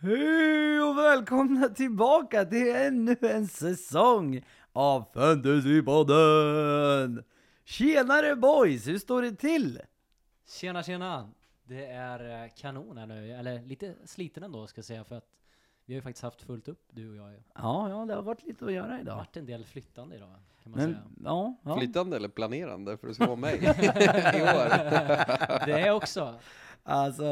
Hej och välkomna tillbaka till ännu en säsong av Fantasypodden! Tjenare boys, hur står det till? Tjena tjena! Det är eh, kanon här nu, eller lite sliten ändå ska jag säga för att vi har ju faktiskt haft fullt upp du och jag. Det Ja, ja, det har varit lite att göra har idag. varit en del flyttande idag kan man Men, säga. ja, ja. Flyttande eller planerande för att slå mig i år? Det är också. Alltså,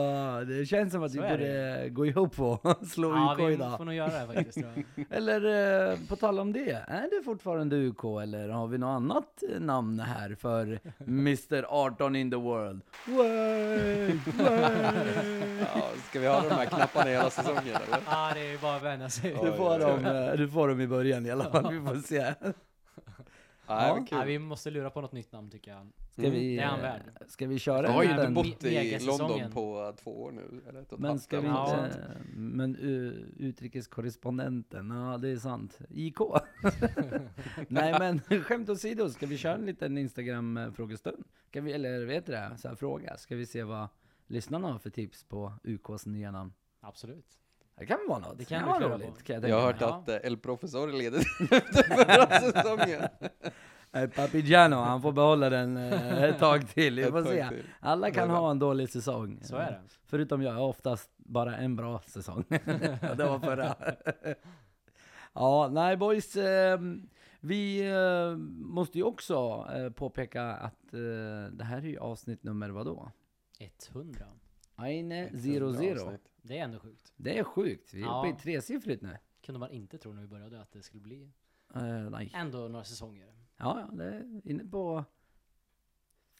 det känns som att vi Så borde gå ihop och slå Ja, UK vi idag. får nog göra det faktiskt tror jag. Eller eh, på tal om det, är det fortfarande UK eller har vi något annat eh, namn här för Mr 18 in the world? Way, way. Ja, ska vi ha de här knapparna hela säsongen eller? Ja, det är bara att vänja sig. Du Oj, får, oj, dem, eh, du får dem i början i alla fall, vi får se. Ja, kul. vi måste lura på något nytt namn tycker jag. Ska Mm. vi, Det är han värd. ska vi köra Jag har ju en inte bott i. London på två år nu, eller ett och Men ska vi Ja. inte, men uh, utrikeskorrespondenten, ja det är sant. IK. Nej men skämt åsido, ska vi köra en liten Instagram-frågestund? Vi, eller vet du det, så här fråga, ska vi se vad lyssnarna har för tips på UKs nya namn? Absolut. Det kan vara något, Det kan vi vara klura roligt kan jag Jag har hört mig. att eh, El Professor är ledig efter förra säsongen. Eh, Papigiano, han får behålla den eh, ett tag till, vi får se. Alla kan ha en dålig säsong. Så är det. Förutom jag, jag har oftast bara en bra säsong. det var förra. ja, nej boys. Eh, vi måste ju också påpeka att det här är ju avsnitt nummer vadå? 100. Eine Ett zero bra zero. avsnitt. Det är ändå sjukt. Det är sjukt, vi är Ja. uppe i tresiffrigt nu. Kunde man inte tro när vi började att det skulle bli Eh, nej. ändå några säsonger. Ja, det är inne på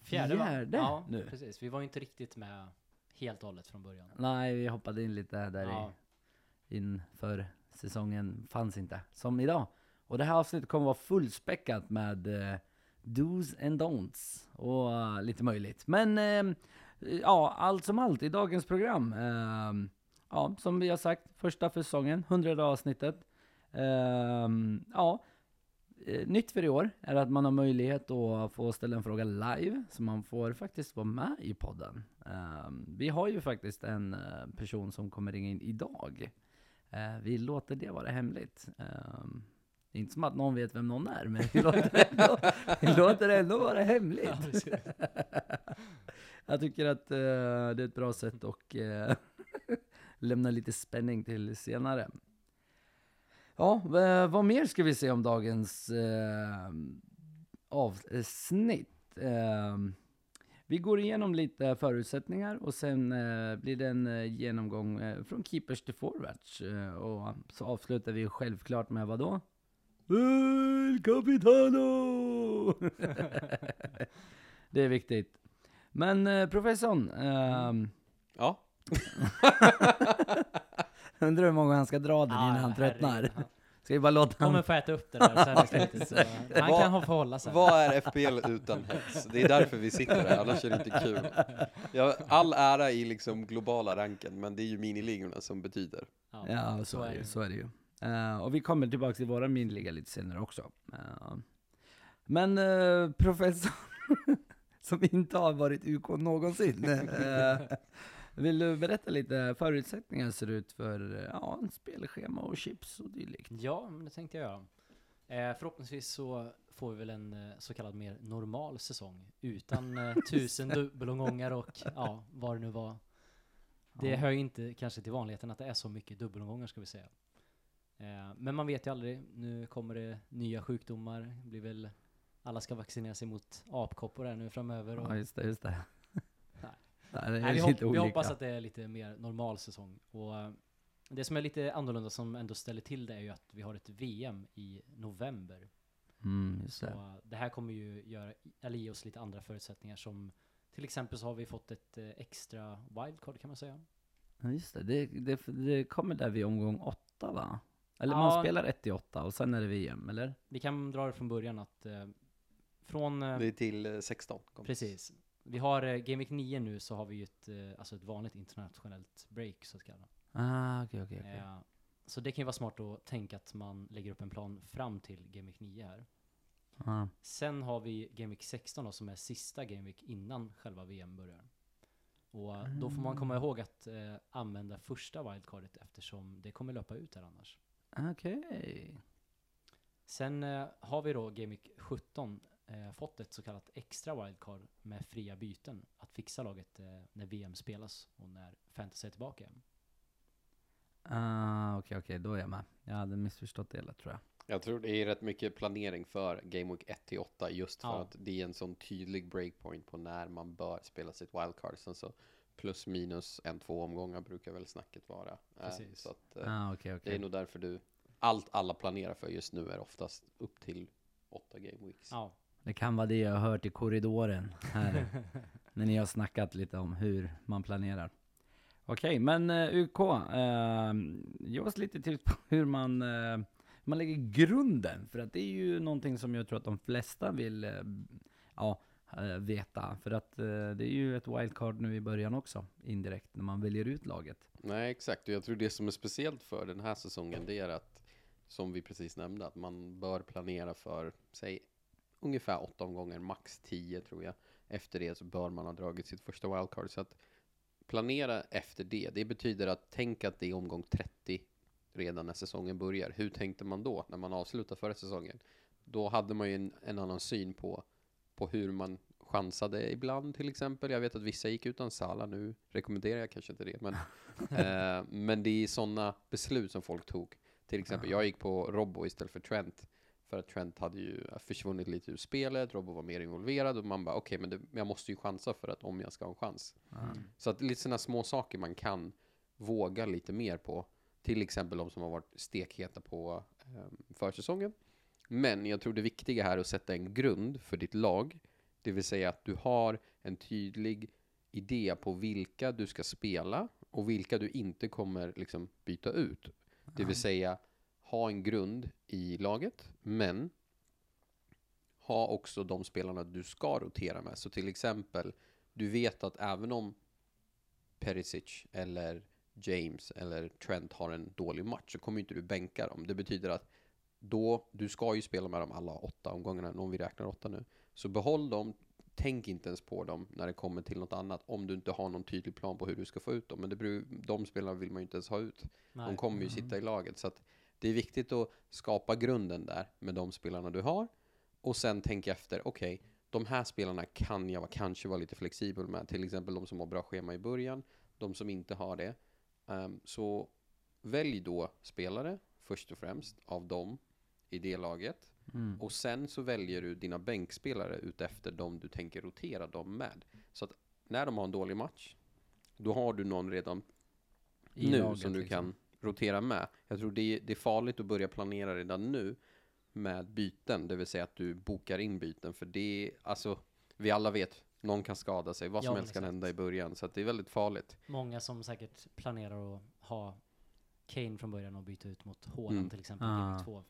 Fjärde? Fjärde ja, nu. precis. Vi var ju inte riktigt med helt och hållet från början. Nej, vi hoppade in lite där Ja. i, inför säsongen fanns inte, som idag. Och det här avsnittet kommer vara fullspäckat med eh, dos and don'ts och eh, lite möjligt. Men eh, ja, allt som allt i dagens program. eh, ja, som vi har sagt, första för säsongen, 100 avsnittet. Eh, ja, eh, nytt för i år är att man har möjlighet att få ställa en fråga live, så man får faktiskt vara med i podden. Eh, vi har ju faktiskt en eh, person som kommer ringa in idag. Eh, vi låter det vara hemligt. Eh, det är inte som att någon vet vem någon är, men vi låter det ändå, vi låter det ändå vara hemligt. Ja. Jag tycker att eh, det är ett bra sätt att eh, lämna lite spänning till senare. Ja, vad mer ska vi se om dagens eh, avsnitt? Eh, vi går igenom lite förutsättningar och sen eh, blir det en eh, genomgång eh, från keepers till forwards. Eh, och så avslutar vi självklart med vad då? El Capitano! det är viktigt. Men eh, professorn, ehm, Ja, undrar hur många han ska dra den innan han tröttnar. Han Ska vi bara låta kommer honom... få äta upp det där sen i slutet. Så han Vad- kan ha förhålla sig. vad är FPL utan hets? Det är därför vi sitter här, annars är det inte kul. Jag all ära i liksom globala ranken, men det är ju miniligorna som betyder. Ja, så, är det, ju, så är det ju. Eh, och vi kommer tillbaka till våra minliga lite senare också. Eh, men uh, professor, som inte har varit UK någonsin, vill du berätta lite förutsättningar ser ut för eh, ja, en spelschema och chips och dylikt? Ja, men det tänkte jag göra. Eh, förhoppningsvis så får vi väl en eh, så kallad mer normal säsong utan eh, tusen dubbelomgångar och ja, vad det nu var. Det Ja. hör ju inte kanske till vanligheten att det är så mycket dubbelomgångar ska vi säga. Men man vet ju aldrig. Nu kommer det nya sjukdomar. Det blir väl alla ska vaccinera sig mot apkoppor här nu framöver. Och, Ja, just det, just det. Nej. Nej, det är Nej, vi, hopp, vi hoppas att det är lite mer normal säsong. Och eh, det som är lite annorlunda som ändå ställer till det är ju att vi har ett VM i november. Mm, Så det. eh, det här kommer ju göra, eller ge oss lite andra förutsättningar som till exempel så har vi fått ett eh, extra wildcard kan man säga. Ja, just det. Det, det. Det kommer där vid omgång åtta va? Eller Ja. man spelar 1 till 8 och sen är det VM, eller? Vi kan dra det från början att eh, från, eh, Det är till eh, 16. kommer. precis. Vi har eh, Game Week 9 nu så har vi ju ett, eh, alltså ett vanligt internationellt break så att kalla. Ah, okej, okej, okej. Eh, Så det kan ju vara smart att tänka att man lägger upp en plan fram till Game Week 9 här. Ah. Sen har vi Game Week 16 då, som är sista Game Week innan själva VM börjar. Och eh, då får man komma ihåg att eh, använda första wildcardet eftersom det kommer löpa ut här annars. Okej. Sen eh, har vi då Game Week 17 eh, fått ett så kallat extra wildcard med fria byten att fixa laget eh, när VM spelas och när fantasy är tillbaka igen. Ah, Okej, okej, då är jag med. Jag hade missförstått det hela tror jag. Jag tror det är rätt mycket planering för Game Week 1 till 8 just för Ja. att det är en sån tydlig breakpoint på när man bör spela sitt wildcard. Sen så plus minus en, två omgångar brukar väl snacket vara. Eh, Precis. Så att, eh, Ah, okej, det är nog därför du, allt alla planerar för just nu är oftast upp till åtta Game Weeks. Ja, Det kan vara det jag har hört i korridoren här. när ni har snackat lite om hur man planerar. Okej, men uh, UK, uh, ge oss lite tips på hur man, eh, hur man lägger grunden. För att det är ju någonting som jag tror att de flesta vill eh, ja, eh, veta. För att eh, det är ju ett wildcard nu i början också, indirekt, när man väljer ut laget. Nej, exakt. Och jag tror det som är speciellt för den här säsongen, det är att, som vi precis nämnde, att man bör planera för, säg, ungefär åtta omgångar, max tio tror jag. Efter det så bör man ha dragit sitt första wildcard. Så att planera efter det, det betyder att tänk att det är omgång 30 redan när säsongen börjar. Hur tänkte man då, när man avslutar förra säsongen? Då hade man ju en, en annan syn på, på hur man chansade ibland till exempel. Jag vet att vissa gick utan Sala, nu rekommenderar jag kanske inte det, men Eh, men det är sådana beslut som folk tog. Till exempel, jag gick på Robbo istället för Trent. För att Trent hade ju försvunnit lite ur spelet, Robbo var mer involverad och man bara okej, men det, jag måste ju chansa för att om jag ska ha en chans. Mm. Så att lite sådana små saker man kan våga lite mer på. Till exempel de som har varit stekheta på eh, försäsongen. Men jag tror det viktiga här är att sätta en grund för ditt lag. Det vill säga att du har en tydlig idé på vilka du ska spela och vilka du inte kommer liksom byta ut. Det vill säga ha en grund i laget, men ha också de spelarna du ska rotera med. Så till exempel, du vet att även om Perisic eller James eller Trent har en dålig match så kommer inte du bänka dem. Det betyder att då, du ska ju spela med dem alla åtta omgångarna, om vi räknar åtta nu. Så behåll dem, tänk inte ens på dem när det kommer till något annat, om du inte har någon tydlig plan på hur du ska få ut dem. Men det beror, de spelarna vill man ju inte ens ha ut. nej. De kommer ju sitta i laget. Så att det är viktigt att skapa grunden där med de spelarna du har. Och sen tänka efter, okej, de här spelarna kan jag kanske vara lite flexibel med. Till exempel de som har bra schema i början, de som inte har det. Ehm, så välj då spelare först och främst av dem i det laget. Mm. Och sen så väljer du dina bänkspelare utefter de du tänker rotera dem med. Så att när de har en dålig match, då har du någon redan I nu laget, som du liksom. kan rotera med. Jag tror det är, det är farligt att börja planera redan nu med byten, det vill säga att du bokar in byten, för det är, alltså, vi alla vet, någon kan skada sig, vad som Ja, helst kan hända i början, så att det är väldigt farligt. Många som säkert planerar att ha Kane från början och byta ut mot Haaland Mm. till exempel i Ah. 2.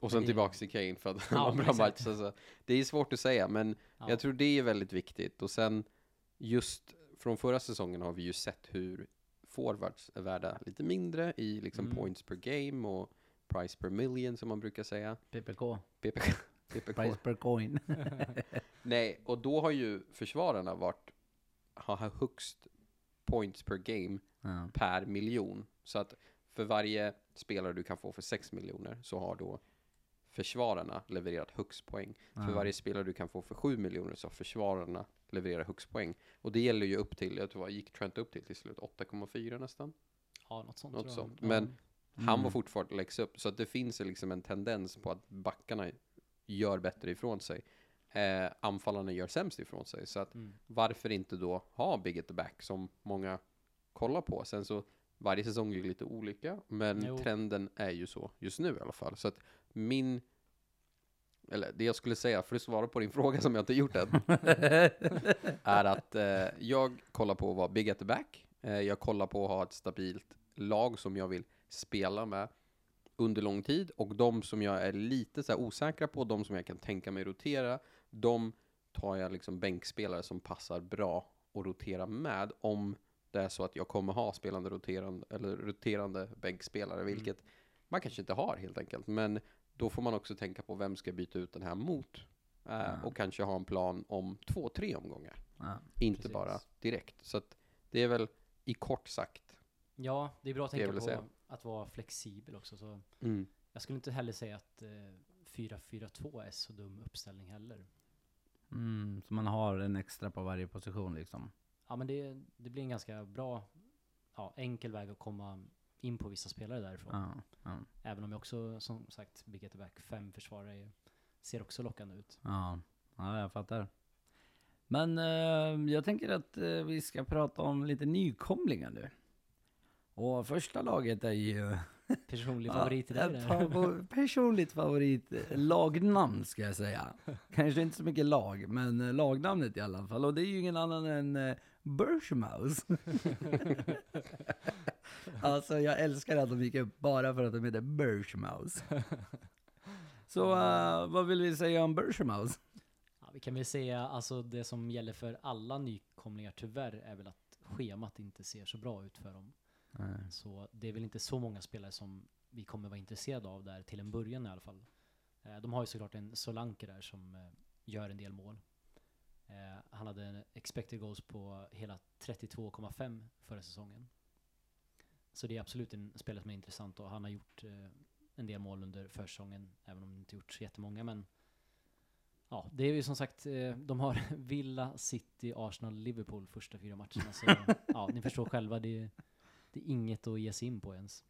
Och sen det- tillbaks till Kane för att det Ja, var en bra match. Alltså, det är svårt att säga, men Ja. jag tror det är väldigt viktigt. Och sen just från förra säsongen har vi ju sett hur forwards är värda lite mindre i liksom Mm. points per game och price per million som man brukar säga. PPK, PPK. PPK. price per coin. Nej, och då har ju försvararna varit, har högst points per game ja. per miljon. Så att för varje spelare du kan få för 6 miljoner så har då försvararna levererat högst poäng. För Ja. varje spelare du kan få för 7 miljoner så har försvararna levererat högst poäng. Och det gäller ju upp till, jag tror vad gick Trent upp till till slut? 8,4 nästan? Ja, något sånt Något sånt. Men Han Mm. var fortfarande läggs upp. Så att det finns liksom en tendens på att backarna gör bättre ifrån sig. Eh, anfallarna gör sämst ifrån sig. Så att Mm. varför inte då ha Big at the back som många kollar på. Sen så varje säsong är lite olika, men Jo. trenden är ju så just nu i alla fall. Så att min, eller det jag skulle säga för att svara på din fråga som jag inte gjort än, är att eh, jag kollar på att vara big at the back. Eh, jag kollar på att ha ett stabilt lag som jag vill spela med under lång tid och de som jag är lite så osäkra på, de som jag kan tänka mig rotera, de tar jag liksom bänkspelare som passar bra att rotera med om det är så att jag kommer ha spelande roterande eller roterande bänkspelare, Mm. vilket man kanske inte har helt enkelt. Men då får man också tänka på vem ska byta ut den här mot eh, Ja. och kanske ha en plan om två, tre omgångar. ja. Inte Precis. bara direkt. Så att Det är väl i kort sagt. Ja, det är bra att tänka på säga. att vara flexibel också. Så Mm. jag skulle inte heller säga att eh, 4-4-2 är så dum uppställning heller. Mm, så man har en extra på varje position liksom. Ja, men det, det blir en ganska bra, ja, enkel väg att komma in på vissa spelare därifrån. Ja, ja, Även om jag också, som sagt, Big Back 5 försvarare ser också lockande ut. ja, ja, jag fattar. Men eh, jag tänker att eh, vi ska prata om lite nykomlingar nu. Och första laget är ju... Personlig favorit i det favor- personligt favorit eh, lagnamn ska jag säga. Kanske inte så mycket lag, men eh, lagnamnet i alla fall. Och det är ju ingen annan än uh, Birchmouse. alltså jag älskar att de gick upp bara för att de heter Birchmouse. Så eh, vad vill vi säga om Birchmouse? Ja, vi kan väl säga, alltså det som gäller för alla nykomlingar tyvärr är väl att schemat inte ser så bra ut för dem. Så det är väl inte så många spelare som vi kommer vara intresserade av där till en början i alla fall. Eh, De har ju såklart en Solanke där som eh, gör en del mål. Eh, Han hade en expected goals på hela 32,5 förra säsongen. Så det är absolut en spelare som är intressant och han har gjort eh, en del mål under försäsongen, även om han inte gjort så jättemånga. Men ja, det är ju som sagt, eh, de har Villa, City, Arsenal, Liverpool första fyra matcherna. Så ja, ni förstår själva, det är, det är inget att ge sig in på ens.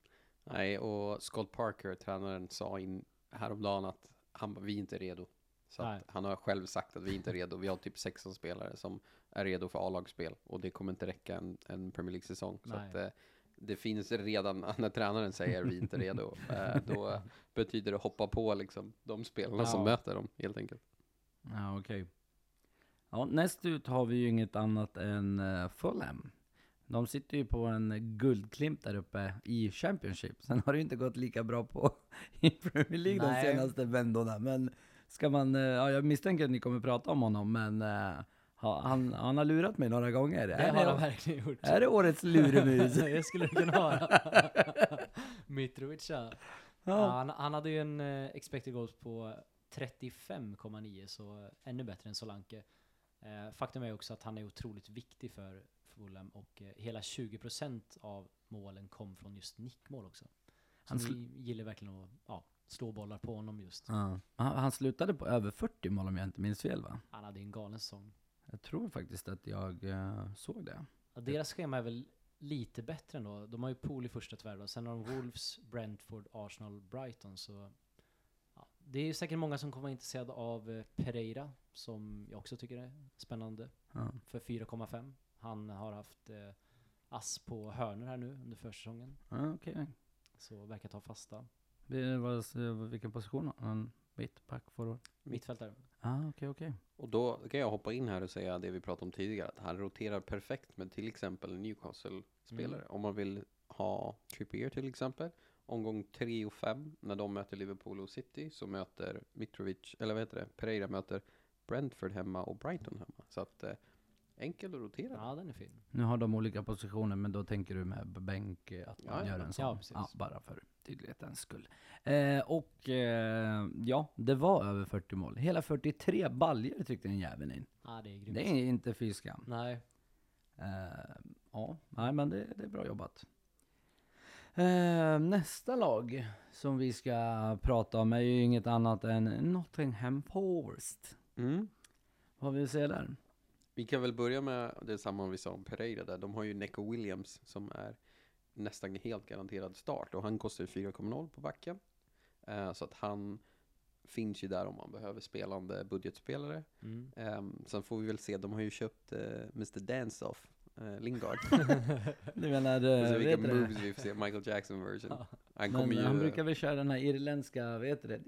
Nej, och Scott Parker, tränaren, sa in häromdagen att han, vi är inte redo. Så att han har själv sagt att vi inte är redo. Vi har typ 16 spelare som är redo för A-lagsspel och det kommer inte räcka en, en Premier League-säsong. Så att eh, det finns redan, när tränaren säger vi är inte redo, eh, då betyder det hoppa på liksom de spelarna som Ja. möter dem helt enkelt. Ja, okej. Ja, näst ut har vi ju inget annat än uh, Fulham. De sitter ju på en guldklimp där uppe i Championship. Sen har det ju inte gått lika bra på i Premier League Nej. de senaste vändorna. Men ska man, eh, ja jag misstänker att ni kommer prata om honom, men eh, ha, han, han har lurat mig några gånger. Det är, har det, verkligen gjort. är det årets luremus? det skulle det kunna vara. Mitrovic ja. han, han hade ju en eh, expected goals på 35,9 så ännu bättre än Solanke. Eh, faktum är också att han är otroligt viktig för Fulham och eh, hela 20% av målen kom från just nickmål också. Så Han vi gillar verkligen att ja, slå bollar på honom just. Ja. Han, han slutade på över 40 mål om jag inte minns fel va? Han hade en galen säsong. Jag tror faktiskt att jag eh, såg det. Ja, deras schema är väl lite bättre ändå. De har ju pool i första då. Sen har de Wolves, Brentford, Arsenal, Brighton. Så ja, det är ju säkert många som kommer vara intresserade av eh, Pereira, som jag också tycker är spännande, Ja. för 4,5. Han har haft eh, ass på hörnor här nu under försäsongen, Ja, okej. så verkar ta fasta. Vilken position har han? Mittback, forward? Mittfältare. Ah, okej, okej. Och då kan jag hoppa in här och säga det vi pratade om tidigare, att han roterar perfekt med till exempel Newcastle-spelare. Mm. Om man vill ha Trippier till exempel, omgång 3 och 5, när de möter Liverpool och City, så möter Mitrovic, eller vad heter det, Pereira möter Brentford hemma och Brighton hemma. Så att eh, enkel att rotera. Ja, den är fin. Nu har de olika positioner, men då tänker du med bänk, eh, att man Ja, ja. gör en sån? Ja, precis. bara för tydlighetens skull. Eh, och eh, ja, det var över 40 mål. Hela 43 baljer tryckte den jäveln in. Ja, det är grymt. Det är inte fy skam. Nej, Eh, ja, nej men det, det är bra jobbat. Eh, nästa lag som vi ska prata om är ju inget annat än Nottingham Forest. Mm. Vad vill du säga där? Vi kan väl börja med det samma vi sa om Pereira där. De har ju Neco Williams som är nästan helt garanterad start och han kostar ju 4,0 på backen. Eh, så att han finns ju där om man behöver spelande budgetspelare. mm. Ehm, sen får vi väl se, de har ju köpt uh, Mr. Dance-Off, uh, Lingard. Du menar, eh, se vilka du moves vi får se, Michael Jackson version. Ja. Han Men ju... han brukar väl köra den här irländska, vet du det?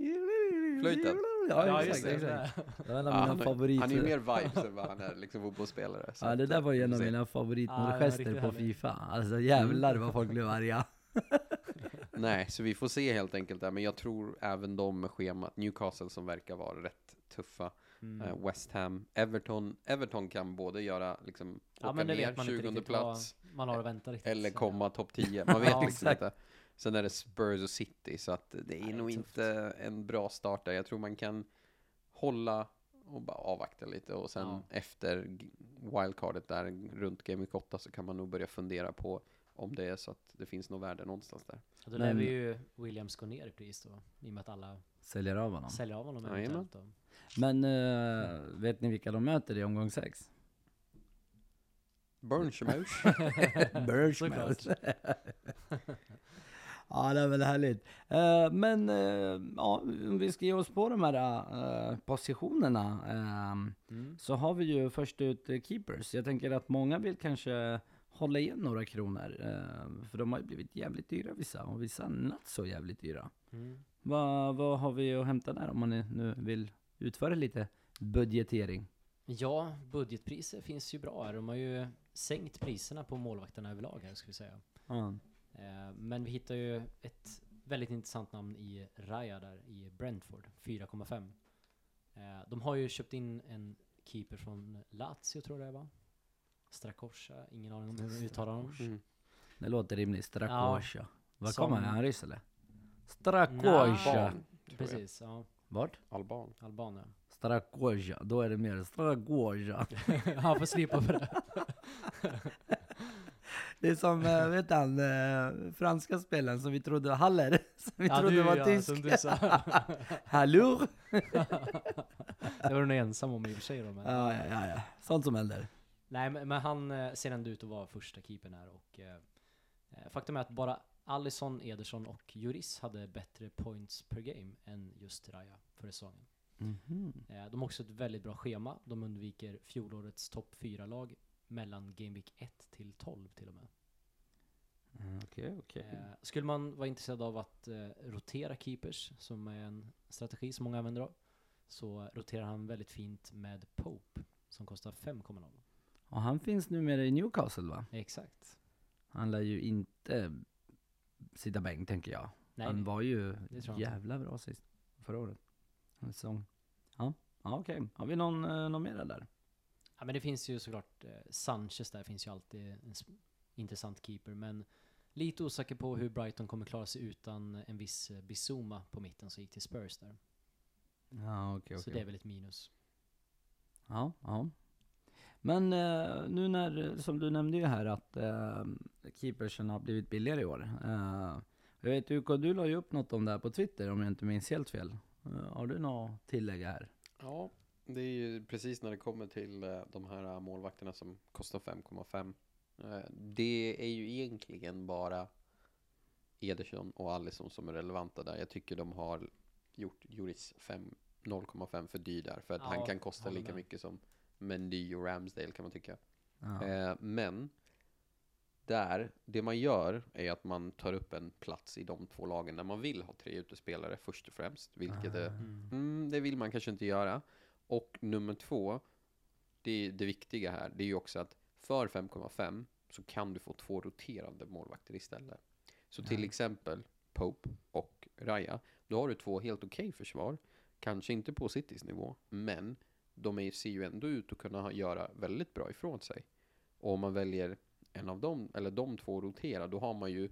Flöjten? Ja, Ja, exakt, exakt. Det var en av Ja, mina han, har- favorit... han är ju mer vibes än vad han är liksom fotbollsspelare. så Ja, det där var ju en av mina Ja, favoritmålgester riktigt på härligt. Fifa. Alltså jävlar vad folk blev arga. Nej, så vi får se helt enkelt där. Men jag tror även de med schemat, Newcastle som verkar vara rätt tuffa, Mm. eh, West Ham, Everton. Everton kan både göra liksom, Ja, åka men det ner vet man inte 20 riktigt plats, vad man har att vänta riktigt. eller komma topp 10. Man vet Ja, liksom inte. Sen är det Spurs och City, så att det är Nej, nog tufft. inte en bra start där. Jag tror man kan hålla och bara avvakta lite och sen Ja. efter wildcardet där runt Game Week 8 så kan man nog börja fundera på om det är så att det finns något värde någonstans där. Och då Men- lär vi ju Williams gå ner i pris då, i och med att alla Säljer av honom. säljer av honom eventuellt då. Men eh, vet ni vilka de möter i omgång 6? Burnshmoush. Birchmouth. Ja, det är väl härligt. Eh, men eh, ja, om vi ska ge oss på de här eh, positionerna ehm, Mm. så har vi ju först ut keepers. Jag tänker att många vill kanske hålla igen några kronor. eh, för de har ju blivit jävligt dyra vissa och vissa not så jävligt dyra. Mm. Vad, vad har vi att hämta där om man nu vill utföra lite budgetering? Ja, budgetpriser finns ju bra här. De har ju sänkt priserna på målvakterna överlag här, ska vi säga. Ja. Eh, Men vi hittar ju ett väldigt intressant namn i Raya där i Brentford, 4,5. Eh, De har ju köpt in en keeper från Lazio tror jag det var. Strakosha, ingen aning om hur man uttalar honom. Mm. Det låter rimligt. Strakosha. Var Som- kommer han? Är han ryss eller? Strakosha. Precis, ja. Vart? Alban. Alban ja. Strakosha. Då är det mer Strakosha. Han får slipa för det. Det är som, äh, vet han, eh, franska spelaren som vi trodde var Haller. Som vi Ja, trodde du, var ja, tysk. som du sa. Hallå? det var du nog ensam om i och för sig då. Men. Ja, ja, ja, ja. Sånt som händer. Nej men, men han eh, ser ändå ut att vara första keepern här och eh, eh, faktum är att bara Alisson, Ederson och Juris hade bättre points per game än just Raya för säsongen. Mhm. Eh, de har också ett väldigt bra schema. De undviker fjolårets topp 4-lag mellan Game Week 1 till 12 till och med. Mm, Okej, okej. Eh, skulle man vara intresserad av att eh, rotera keepers, som är en strategi som många använder av, så roterar han väldigt fint med Pope, som kostar 5,0. Och han finns numera i Newcastle va? Exakt. Han lär ju inte sitta bänk tänker jag. Nej, han var ju jävla bra sist. Förra året. En säsong. Ja, ja okej. Har vi någon, eh, någon mera där? Ja men det finns ju såklart, eh, Sanchez där finns ju alltid en intressant keeper, men lite osäker på hur Brighton kommer klara sig utan en viss eh, Bizuma på mitten som gick till Spurs där. Ja, okej, Så okej. det är väl ett minus. Ja, ja. Men eh, nu när, som du nämnde ju här att eh, keepersen har blivit billigare i år. Eh, jag vet UK, du la ju upp något om det här på Twitter om jag inte minns helt fel. Eh, har du något tillägg här? Ja, det är ju precis när det kommer till eh, de här eh, målvakterna som kostar 5,5. Eh, Det är ju egentligen bara Ederson och Alisson som är relevanta där. Jag tycker de har gjort Juris 5 0,5 för dyr där. För att Ja, han kan kosta lika med. mycket som Mendy och Ramsdale kan man tycka. Ja. Men där, det man gör är att man tar upp en plats i de två lagen där man vill ha tre utespelare först och främst. Vilket är Mm. Mm, det vill man kanske inte göra. Och nummer två, det, är det viktiga här, det är ju också att för 5,5 så kan du få två roterande målvakter istället. Så till Ja. exempel Pope och Raya, då har du två helt okej försvar. Kanske inte på Citys nivå, men de är, ser ju ändå ut att kunna göra väldigt bra ifrån sig. Och om man väljer en av dem, eller de två rotera, då har man ju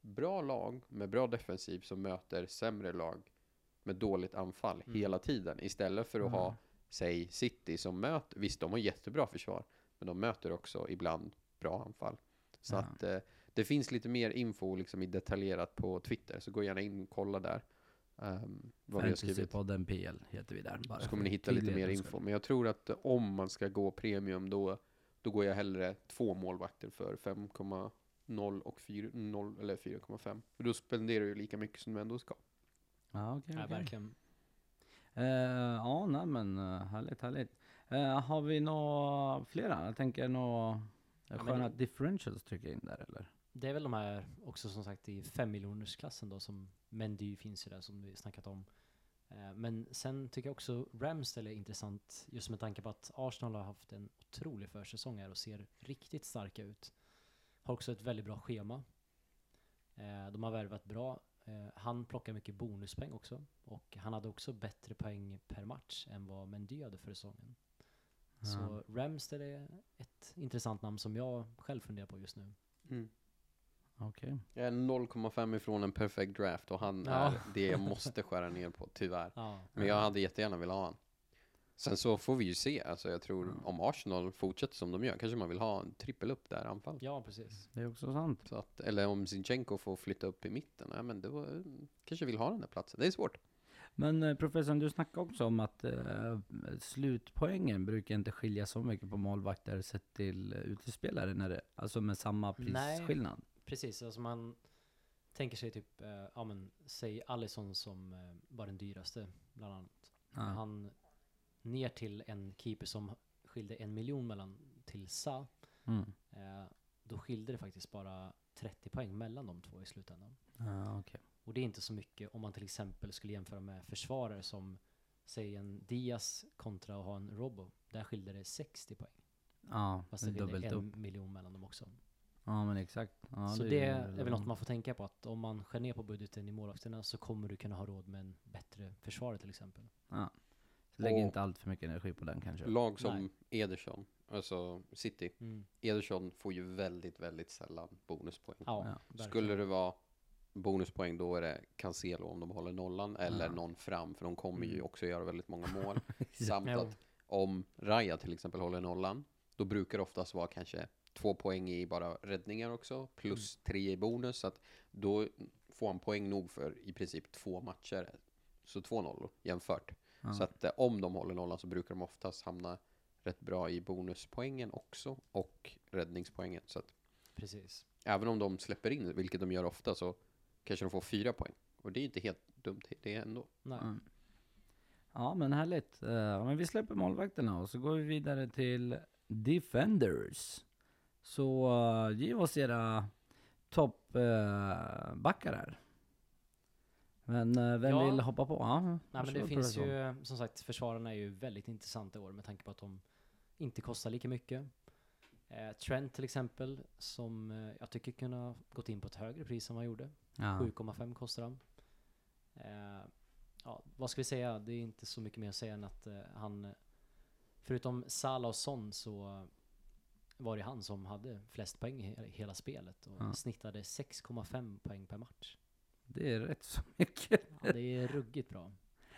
bra lag med bra defensiv som möter sämre lag med dåligt anfall Mm. hela tiden. Istället för att Mm. ha, säg City som möter, visst de har jättebra försvar, men de möter också ibland bra anfall. Så Ja. att eh, det finns lite mer info liksom i detaljerat på Twitter, så gå gärna in och kolla där. Um, vad vi har skrivit. Fantasypodden PL heter vi där. Bara Så kommer ni hitta lite mer info. Men jag tror att om man ska gå premium då, då går jag hellre två målvakter för 5,0 och 4, 0, eller 4,5. För då spenderar du lika mycket som du ändå ska. Ja, okej. Ja, okej. verkligen. Eh, ja, nej men eh, härligt, härligt. Eh, har vi några flera? Jag tänker några men sköna det- differentials trycka in där eller? Det är väl de här också som sagt i 5 miljonersklassen då som Mendy finns ju där som vi snackat om. Men sen tycker jag också Ramsdale är intressant just med tanke på att Arsenal har haft en otrolig försäsong här och ser riktigt starka ut. Har också ett väldigt bra schema. De har värvat bra. Eh, Han plockar mycket bonuspeng också och han hade också bättre poäng per match än vad Mendy hade för säsongen. Så Ramsdale är ett intressant namn som jag själv funderar på just nu. Okej. Jag är 0,5 ifrån en perfect draft och han Ja. är det jag måste skära ner på, tyvärr. Ja. Men jag hade jättegärna velat ha han. Sen så får vi ju se, alltså jag tror Ja. om Arsenal fortsätter som de gör, kanske man vill ha en trippel upp där anfall. Ja, precis. Det är också sant. Så att, eller om Zinchenko får flytta upp i mitten, ja, men då eh, kanske vill ha den där platsen. Det är svårt. Men eh, professorn, du snackade också om att eh, slutpoängen brukar inte skilja så mycket på målvakter sett till eh, utespelare, när det, alltså med samma Nej. prisskillnad. Precis, alltså man tänker sig typ, eh, ja men säg Alisson som eh, var den dyraste bland annat. Ja. Han ner till en keeper som skilde en miljon mellan till Sa. Mm. Eh, då skilde det faktiskt bara 30 poäng mellan de två i slutändan. Ja, okej. Och det är inte så mycket om man till exempel skulle jämföra med försvarare som säg en Diaz kontra att ha en Robbo. Där skilde det 60 poäng. Ja, Fast det det skilde en upp. miljon mellan dem också. Ja, men exakt. Ja, så det ju är väl något man får tänka på att om man skär ner på budgeten i målvakterna så kommer du kunna ha råd med en bättre försvarare till exempel. Ja. Lägg Och- inte allt för mycket energi på den kanske. Lag som Nej. Ederson, alltså City. Mm. Ederson får ju väldigt, väldigt sällan bonuspoäng. Ja. Skulle det vara bonuspoäng då är det Cancelo om de håller nollan eller Ja. någon fram för de kommer ju Mm. också göra väldigt många mål. Samt att om Raya till exempel håller nollan då brukar det oftast vara kanske två poäng i bara räddningar också plus Mm. tre i bonus så att då får han poäng nog för i princip två matcher. Så två nollor jämfört. Ja. Så att eh, om de håller nollan så brukar de oftast hamna rätt bra i bonuspoängen också och räddningspoängen. Så att Precis. även om de släpper in, vilket de gör ofta, så kanske de får fyra poäng. Och det är inte helt dumt det ändå. Nej. Mm. Ja, men härligt. Eh, men vi släpper målvakterna och så går vi vidare till Defenders. Så uh, ge oss era toppbackar här. Men eh, vem Ja. vill hoppa på? Ja, Nej men det finns ju, som sagt, försvararna är ju väldigt intressanta i år med tanke på att de inte kostar lika mycket. Eh, Trent till exempel, som eh, jag tycker kunde ha gått in på ett högre pris än vad han gjorde. Ja. 7,5 kostar han. Eh, ja, vad ska vi säga? Det är inte så mycket mer att säga än att eh, han, förutom Salah och Son så var det han som hade flest poäng i he- hela spelet och Ja. snittade 6,5 poäng per match. Det är rätt så mycket. Ja, det är ruggigt bra.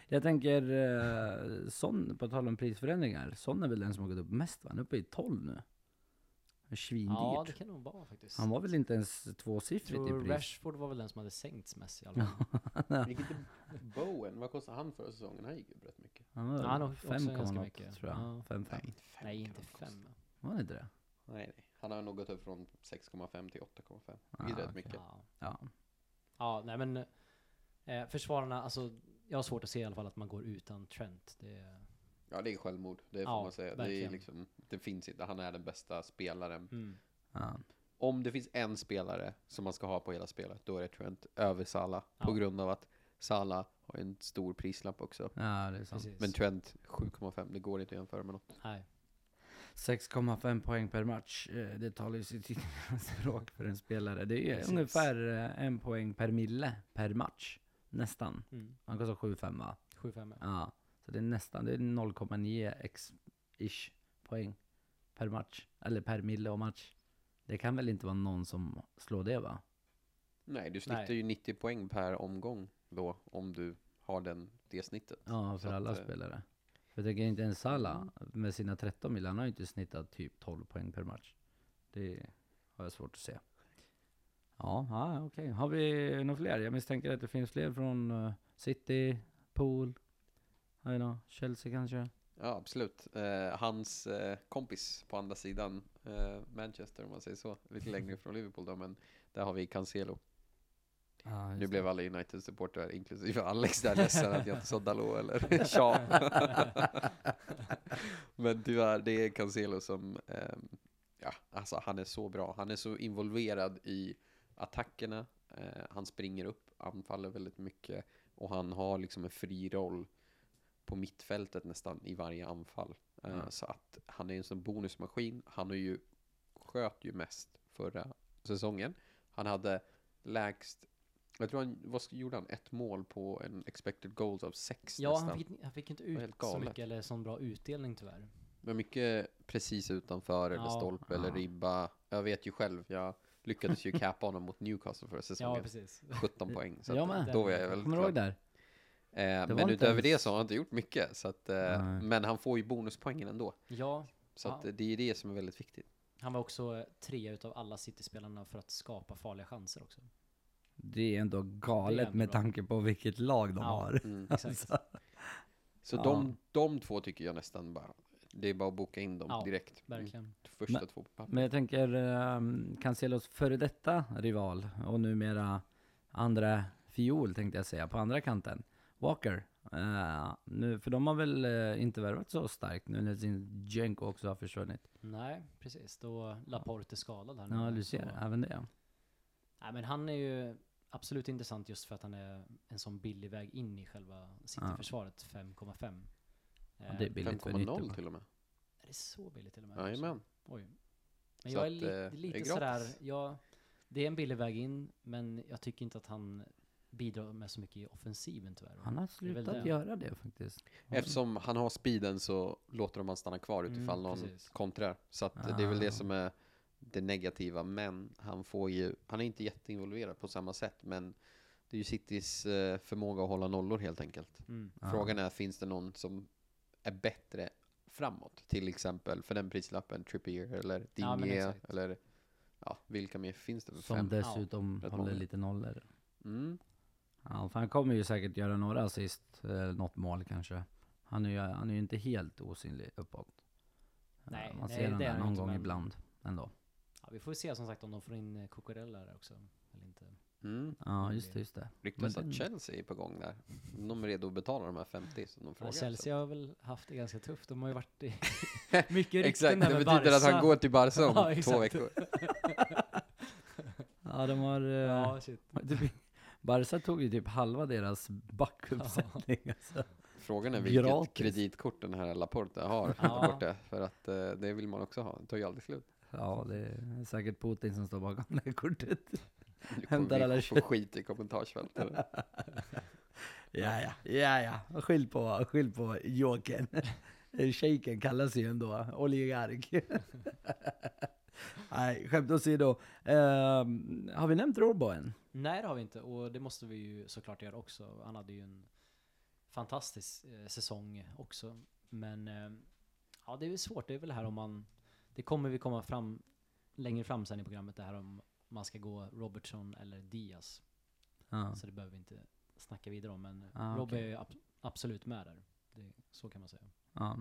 Jag tänker, uh, Son, på tal om prisförändringar, Son är väl den som har gått upp mest va? Han är uppe i 12 nu. Svindyrt. Ja, det kan nog vara faktiskt. Han var väl inte ens tvåsiffrigt i pris? Rashford var väl den som hade sänkts mest i alla fall. Gick inte Bowen, vad kostade han förra säsongen? Han gick ju rätt mycket. Han var Ja, han 5, ganska mycket. tror jag. Ja. 5, 5. inte fem Nej, inte fem. Var det inte det? Nej, nej. Han har nog gått upp från 6,5 till 8,5. Det Ah, är rätt okej. mycket. Ja. Ja. Ja, nej men eh, försvararna, alltså jag har svårt att se i alla fall att man går utan Trent. Det är, Ja, det är självmord. Det får Ja, man säga. Det, är liksom, det finns inte. Han är den bästa spelaren. mm. Ja. Om det finns en spelare som man ska ha på hela spelet, då är det Trent över Salah. På Ja. grund av att Salah har en stor prislapp också. ja, det är sant. Precis. Men Trent 7,5, det går inte att jämföra med något. nej. 6,5 poäng per match. eh, Det talar ju sitt språk för en spelare. Det är Precis. ungefär eh, en poäng per mille per match. Nästan. Mm. Han kostar 7,5 va? 7-5. Ja. Så det är nästan, det är 0,9 x-ish poäng per match. Eller per mille och match. Det kan väl inte vara någon som slår det va? Nej, du snittar Nej. ju 90 poäng per omgång då, om du har den, det snittet. Ja, Så för alla att, eh, spelare. För jag tänker inte ens Salah med sina 13 mil, han har ju inte snittat typ 12 poäng per match. Det har jag svårt att se. Ja, ja okej. Har vi några fler? Jag misstänker att det finns fler från eh, City, Pool, I know, Chelsea kanske? Ja, absolut. Eh, hans eh, kompis på andra sidan eh, Manchester, om man säger så, lite längre från Liverpool då, men där har vi Cancelo. Ja, Nu blev alla United-supportrar, inklusive Alex, där ledsen att jag inte sa Dalot eller Shaw. Men tyvärr, det är Cancelo som, ehm, ja, alltså han är så bra. Han är så involverad i attackerna. Eh, han springer upp, anfaller väldigt mycket och han har liksom en fri roll på mittfältet nästan i varje anfall. Eh, Mm. Så att han är en sån bonusmaskin. Han har ju sköt ju mest förra säsongen. Han hade lägst, jag tror han, vad gjorde han? Ett mål på en expected goals av sex Ja, nästan. han fick, han fick inte ut så mycket eller sån bra utdelning tyvärr. Men mycket precis utanför eller Ja. stolpe eller Ja. ribba. Jag vet ju själv, jag lyckades ju cappa honom mot Newcastle förra Ja, säsongen. precis. 17 poäng. Så Jag med. då var jag väldigt glad. där? Eh, men utöver ens- det så har han inte gjort mycket. Så att, eh, men han får ju bonuspoängen ändå. Ja, Så Ja. att, det är det som är väldigt viktigt. han var också trea utav alla City-spelarna för att skapa farliga chanser också. Det är ändå galet är ändå med bra. tanke på vilket lag de Ja. har. Mm. Exakt. Alltså, Så Ja. de, de två tycker jag nästan bara, det är bara att boka in dem Ja, direkt. Mm. Verkligen. Första Men- två på papper. Men jag tänker um, Cancelos före detta rival och numera andra fiol tänkte jag säga, på andra kanten. Walker. Eh, nu, för de har väl eh, inte värvat så starkt nu när sin Jenko också har försvunnit. Nej, precis. Då Laporte är skadad här nu. Ja, du så- ser, även det. Nej, men han är ju absolut intressant just för att han är en sån billig väg in i själva City-försvaret, 5,5. Ja, Eh, det är billigt för en 5,0 ytter. till och med. Är det så billigt till och med? Jajamän. Oj. Men Så jag är li eh, det är lite gratis. sådär, jag, det är en billig väg in, men jag tycker inte att han bidrar med så mycket i offensiven tyvärr. Han har Det är slutat det. göra det faktiskt. Eftersom han har speeden så låter de han stanna kvar Mm, utifall någon precis. kontrar. Så att det är väl Ah. det som är det negativa. Men han får ju, han är inte jätteinvolverad på samma sätt. Men det är ju Citys eh, förmåga att hålla nollor helt enkelt. Mm. Ja. Frågan är, finns det någon som är bättre framåt? Till exempel för den prislappen, Trippier eller Ja, Digne exakt. eller ja, vilka mer finns det? för Som Fem? dessutom rätt håller många. lite nollor. Mm. Ja, för han kommer ju säkert göra några assist, eh, något mål kanske. Han är ju, han är ju inte helt osynlig uppåt. Nej, Man nej, ser det honom någon gång men- ibland ändå. Ja, vi får se som sagt om de får in eh, Cucurella där också. Eller inte. Mm. Ja, just det, just det. Ryktas att Chelsea är på gång där. De är redo att betala de här 50, så de Ja, frågar. Chelsea har väl haft det ganska tufft. De har ju varit i mycket rykten Exakt, där det med betyder att han Barca. går till Barca om Ja, två veckor. Ja, de har... eh, Ja, shit. Barca tog ju typ halva deras backuppsättning. Alltså. Frågan är vilket Gratis. kreditkort den här Laporta har Ja. borta. För att eh, det vill man också ha. Det tar ju aldrig slut. Ja, det är säkert Putin som står bakom det här kortet. Hämtar alla kött. skit i kommentarsfältet. Ja, ja, ja, ja. Skyll på, skyll på Jokern. Shejken kallas ju ändå oligark. Nej, skämt åsido. Uh, har vi nämnt Rolbo än? Nej, det har vi inte. Och det måste vi ju såklart göra också. Han hade ju en fantastisk eh, säsong också. Men eh, ja, det är väl svårt. Det är väl det här om man... Det kommer vi komma fram längre fram sen i programmet, det här om man ska gå Robertson eller Diaz. Ja. Så det behöver vi inte snacka vidare om. Men Ah, Robbe okej. är ab- absolut med där. Det, så kan man säga. Ja.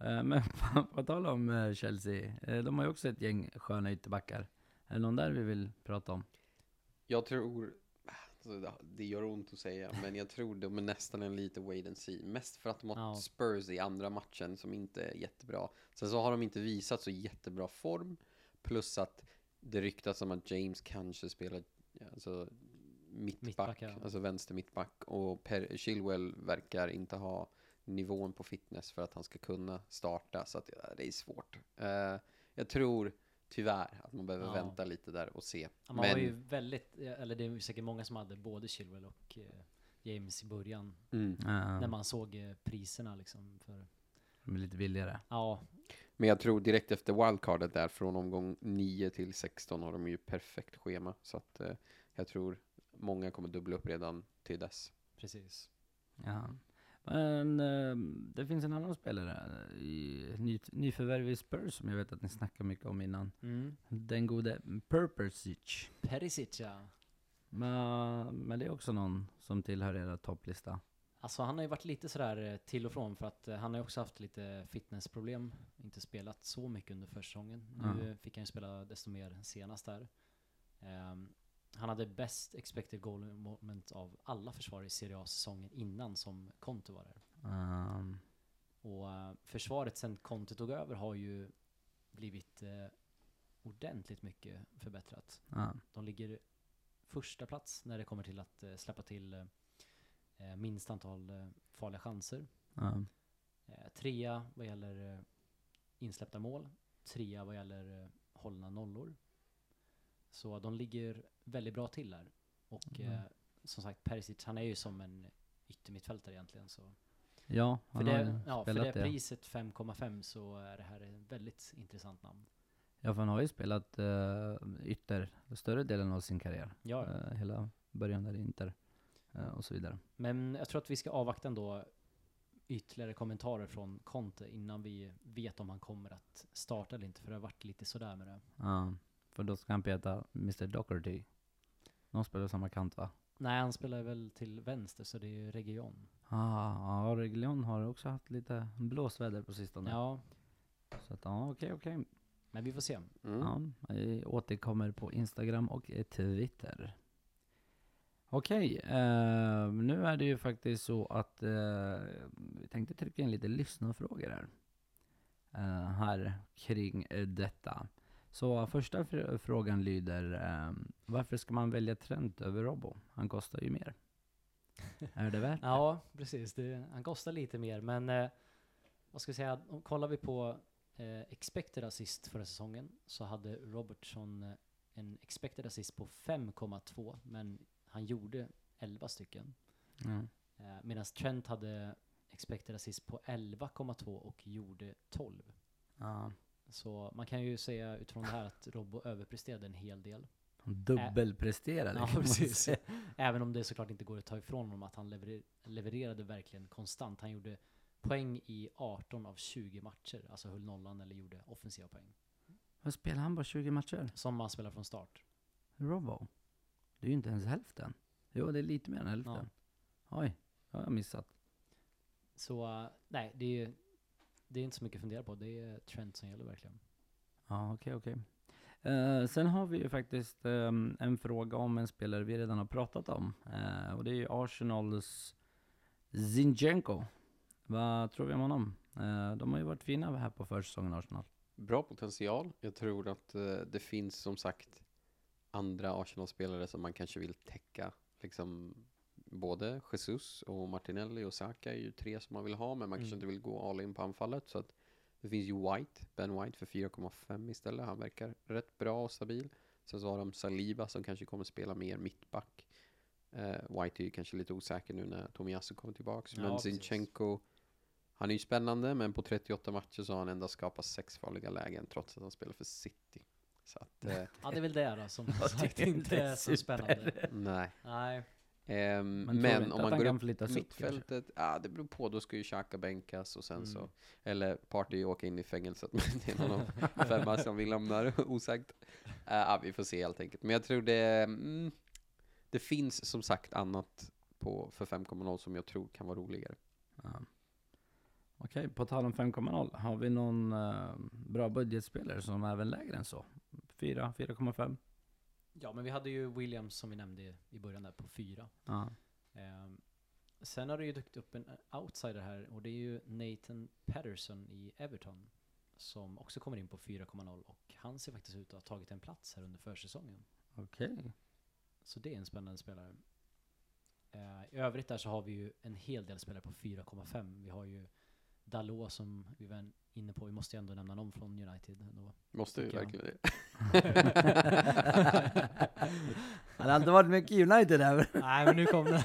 Eh, Men på, på tal om eh, Chelsea, eh, de har ju också ett gäng sköna ytterbackar. Är det någon där vi vill prata om? Jag tror, alltså, det- gör ont att säga, men jag tror de är nästan en lite wait and see. Mest för att de har Ja. Spurs i andra matchen som inte är jättebra. Sen så har de inte visat så jättebra form. Plus att det ryktas om att James kanske spelar alltså, mittback, Mittback, ja. alltså vänster mittback. Och per Chilwell verkar inte ha nivån på fitness för att han ska kunna starta. Så att, det är svårt. Eh, jag tror tyvärr att man behöver Ja. vänta lite där och se. Ja, Man var ju väldigt, eller det är ju säkert många som hade både Chilwell och eh, James i början. Mm. Ja, När man såg eh, priserna liksom. För, de är lite billigare. ja, Men jag tror direkt efter wildcardet där från omgång 9 till 16 har de ju perfekt schema. Så att eh, jag tror många kommer dubbla upp redan till dess. precis. Ja. Men eh, det finns en annan spelare i ny, nyförvärv i Spurs som jag vet att ni snackar mycket om innan. Mm. Den gode Purpersic. Perisic ja. Men, men det är också någon som tillhör era topplista. Alltså han har ju varit lite sådär eh, till och från för att eh, han har ju också haft lite fitnessproblem. Inte spelat så mycket under försäsongen. Nu Ja. fick han ju spela desto mer senast där. Ehm, han hade bäst expected goal moment av alla försvarare i Serie A-säsongen innan som Conte var där. Um, Och eh, försvaret sen Conte tog över har ju blivit eh, ordentligt mycket förbättrat. ja. De ligger första plats när det kommer till att eh, släppa till minst antal farliga chanser. Eh, trea vad gäller insläppta mål. Trea vad gäller hållna nollor. Så de ligger väldigt bra till där. Och Mm. eh, som sagt, Perisic, han är ju som en yttermittfältare egentligen. Så. ja, För han har ju det, ja, för det det. priset 5,5 så är det här ett väldigt intressant namn. Ja, för han har ju spelat uh, ytter större delen av sin karriär. Ja, Eh, hela början där i Inter. eh, och så vidare. Men jag tror att vi ska avvakta ändå ytterligare kommentarer från Conte innan vi vet om han kommer att starta eller inte, för det har varit lite sådär med det. Ja, för då ska han peta Mr Docherty. De spelar samma kant va? Nej, han spelar väl till vänster, så det är ju Region. Ah, ja, Region har också haft lite blåsväder på sistone. Ja, Så att, ja, okej, okej. men vi får se. Mm. Ja, vi återkommer på Instagram och Twitter. Okej, eh, nu är det ju faktiskt så att eh, vi tänkte trycka in lite lyssnarfrågor här. Eh, här kring eh, detta. Så första fr- frågan lyder, eh, varför ska man välja Trent över Robbo? Han kostar ju mer. är det värt det? Ja, precis. Det, han kostar lite mer, men eh, vad ska vi säga? Om, kollar vi på eh, expected assist förra säsongen så hade Robertson eh, en expected assist på 5,2, men han gjorde 11 stycken. Mm. Eh, Medan Trent hade expected assist på 11,2 och gjorde 12. Ja, Så man kan ju säga utifrån det här att Robbo överpresterade en hel del. han dubbelpresterade Ja, kan man precis. säga. Även om det såklart inte går att ta ifrån honom att han leverer levererade verkligen konstant. Han gjorde poäng i 18 av 20 matcher, alltså höll nollan eller gjorde offensiva poäng. Vad spelar han bara 20 matcher? Som man spelar från start. Robbo? Det är ju inte ens hälften. Jo, det är lite mer än hälften. Oj, det har jag missat. Så eh, nej, det är, det är inte så mycket att fundera på. Det är Trent som gäller verkligen. Ja, okej, okej. Eh, sen har vi ju faktiskt ehm, en fråga om en spelare vi redan har pratat om. Eh, och det är ju Arsenals Zinchenko. Vad tror vi om honom? Eh, de har ju varit fina här på försäsongen, Arsenal. Bra potential. Jag tror att eh, det finns som sagt andra Arsenal-spelare som man kanske vill täcka. Liksom både Jesus och Martinelli och Saka är ju tre som man vill ha, men man kanske Mm. inte vill gå all in på anfallet. Så att det finns ju White, Ben White för 4,5 istället. Han verkar rätt bra och stabil. Sen så har de Saliba som kanske kommer spela mer mittback. Eh, White är ju kanske lite osäker nu när Tomiyasu kommer tillbaks. Ja, men. Zinchenko, han är ju spännande, men på 38 matcher så har han endast skapat sex farliga lägen trots att han spelar för City. Så att, eh, Ja, det är väl det då som sagt inte är så spännande. nej. Nej, Ehm, Men men om man går upp kanske? mittfältet, ja det beror på, då ska ju Xhaka bänkas och sen Mm. så, eller Party åka in i fängelset, men det är någon av femma som vi lämnar osagt. Uh, ja, vi får se helt enkelt. Men jag tror det, mm, det finns som sagt annat på, för 5.0 som jag tror kan vara roligare. Ja. Okej, på tal om 5,0. Har vi någon eh, bra budgetspelare som är även lägre än så? 4, 4,5? Ja men vi hade ju Williams som vi nämnde i början där på fyra. Ja. Ehm, sen har det ju dykt upp en outsider här och det är ju Nathan Patterson i Everton. Som också kommer in på 4,0 och han ser faktiskt ut att ha tagit en plats här under försäsongen. Okej. Så det är en spännande spelare. Eh, I övrigt där så har vi ju en hel del spelare på 4,5. Vi har ju Dalot som vi inne på, vi måste ju ändå nämna någon från United ändå. Måste vi verkligen Han har inte varit mycket United där. Nej men nu kom det.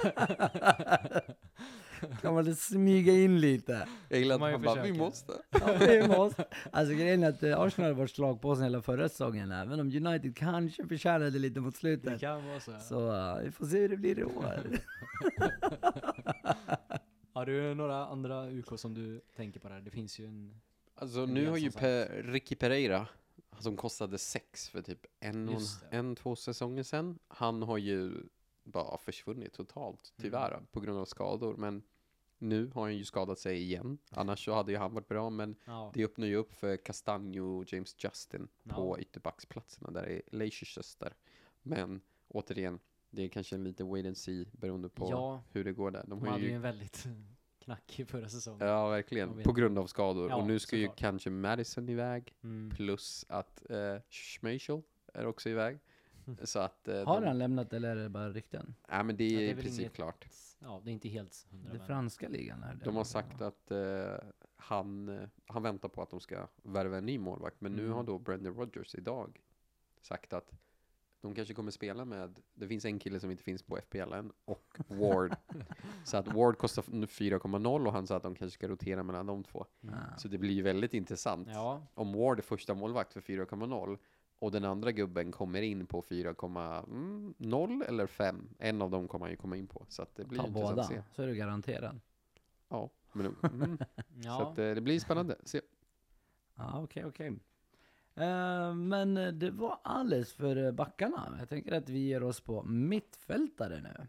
kan man smyga in lite. Jag gillar att han bara, vi måste. Ja, vi måste. Alltså grejen är att eh, Arsenal har varit slag på sig hela förra säsongen, även om United kanske förtjänade lite mot Det slutet. kan vara så. Så eh, vi får se hur det blir i år. Har du några andra UK som du tänker på där? Det finns ju en... Alltså nu har ju per, Ricky Pereira, som kostade sex för typ en, och en, två säsonger sedan. Han har ju bara försvunnit totalt, tyvärr, Mm. på grund av skador. Men nu har han ju skadat sig igen. Annars så hade ju han varit bra, men Ja, det öppnar ju upp för Castanjo och James Justin på Ja. ytterbacksplatserna där är Leicester. Men återigen, det är kanske en liten wait and see beroende på ja hur det går där. De de har hade ju ju en väldigt knackig förra säsongen. Ja, verkligen. På grund av skador. Ja, och nu ska ju såklart. kanske Madison iväg. Mm. Plus att eh, Schmeichel är också iväg. Så att... Eh, Har de, han lämnat eller är det bara rykten? Ja, men det är, Ja, det är i princip inget- klart. Ja, det är inte helt hundra. Det franska ligan är det. De har sagt att eh, han, eh, han väntar på att de ska värva en ny målvakt. Men nu Mm. har då Brendan Rodgers idag sagt att de kanske kommer spela med, det finns en kille som inte finns på FPL än, och Ward. så att Ward kostar nu 4,0 och han sa att de kanske ska rotera mellan de två. Mm. Så det blir ju väldigt intressant. Ja, Om Ward är första målvakt för 4,0 och den andra gubben kommer in på 4,0 eller 5. En av dem kommer han ju komma in på. Så att det blir Ta intressant båda, att se. så är du garanterad. Ja, men, mm, Så Ja, att, eh, det blir spännande. Se. Ja, okej, okej. Eh, Eh, men det var alldeles för backarna. Jag tänker att vi ger oss på mittfältare nu.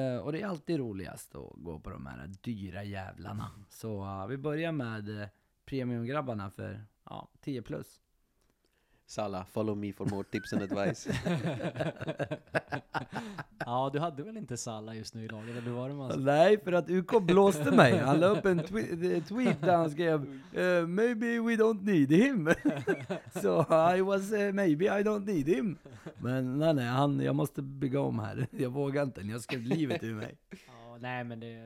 Eh, och det är alltid roligast att gå på de här dyra jävlarna. Så eh, vi börjar med premiumgrabbarna för ja, 10 plus. Salla, follow me for more tips and advice. ja, du hade väl inte Salah just nu i laget, eller var det man... Nej, för att UK blåste mig. Han la upp en twe- eh, tweet där han skrev eh, Maybe we don't need him. Så I was uh, maybe I don't need him. Men nej, nej, han, jag måste bygga om här. Jag vågar inte, jag skrev livet ur mig. Ja, nej men det,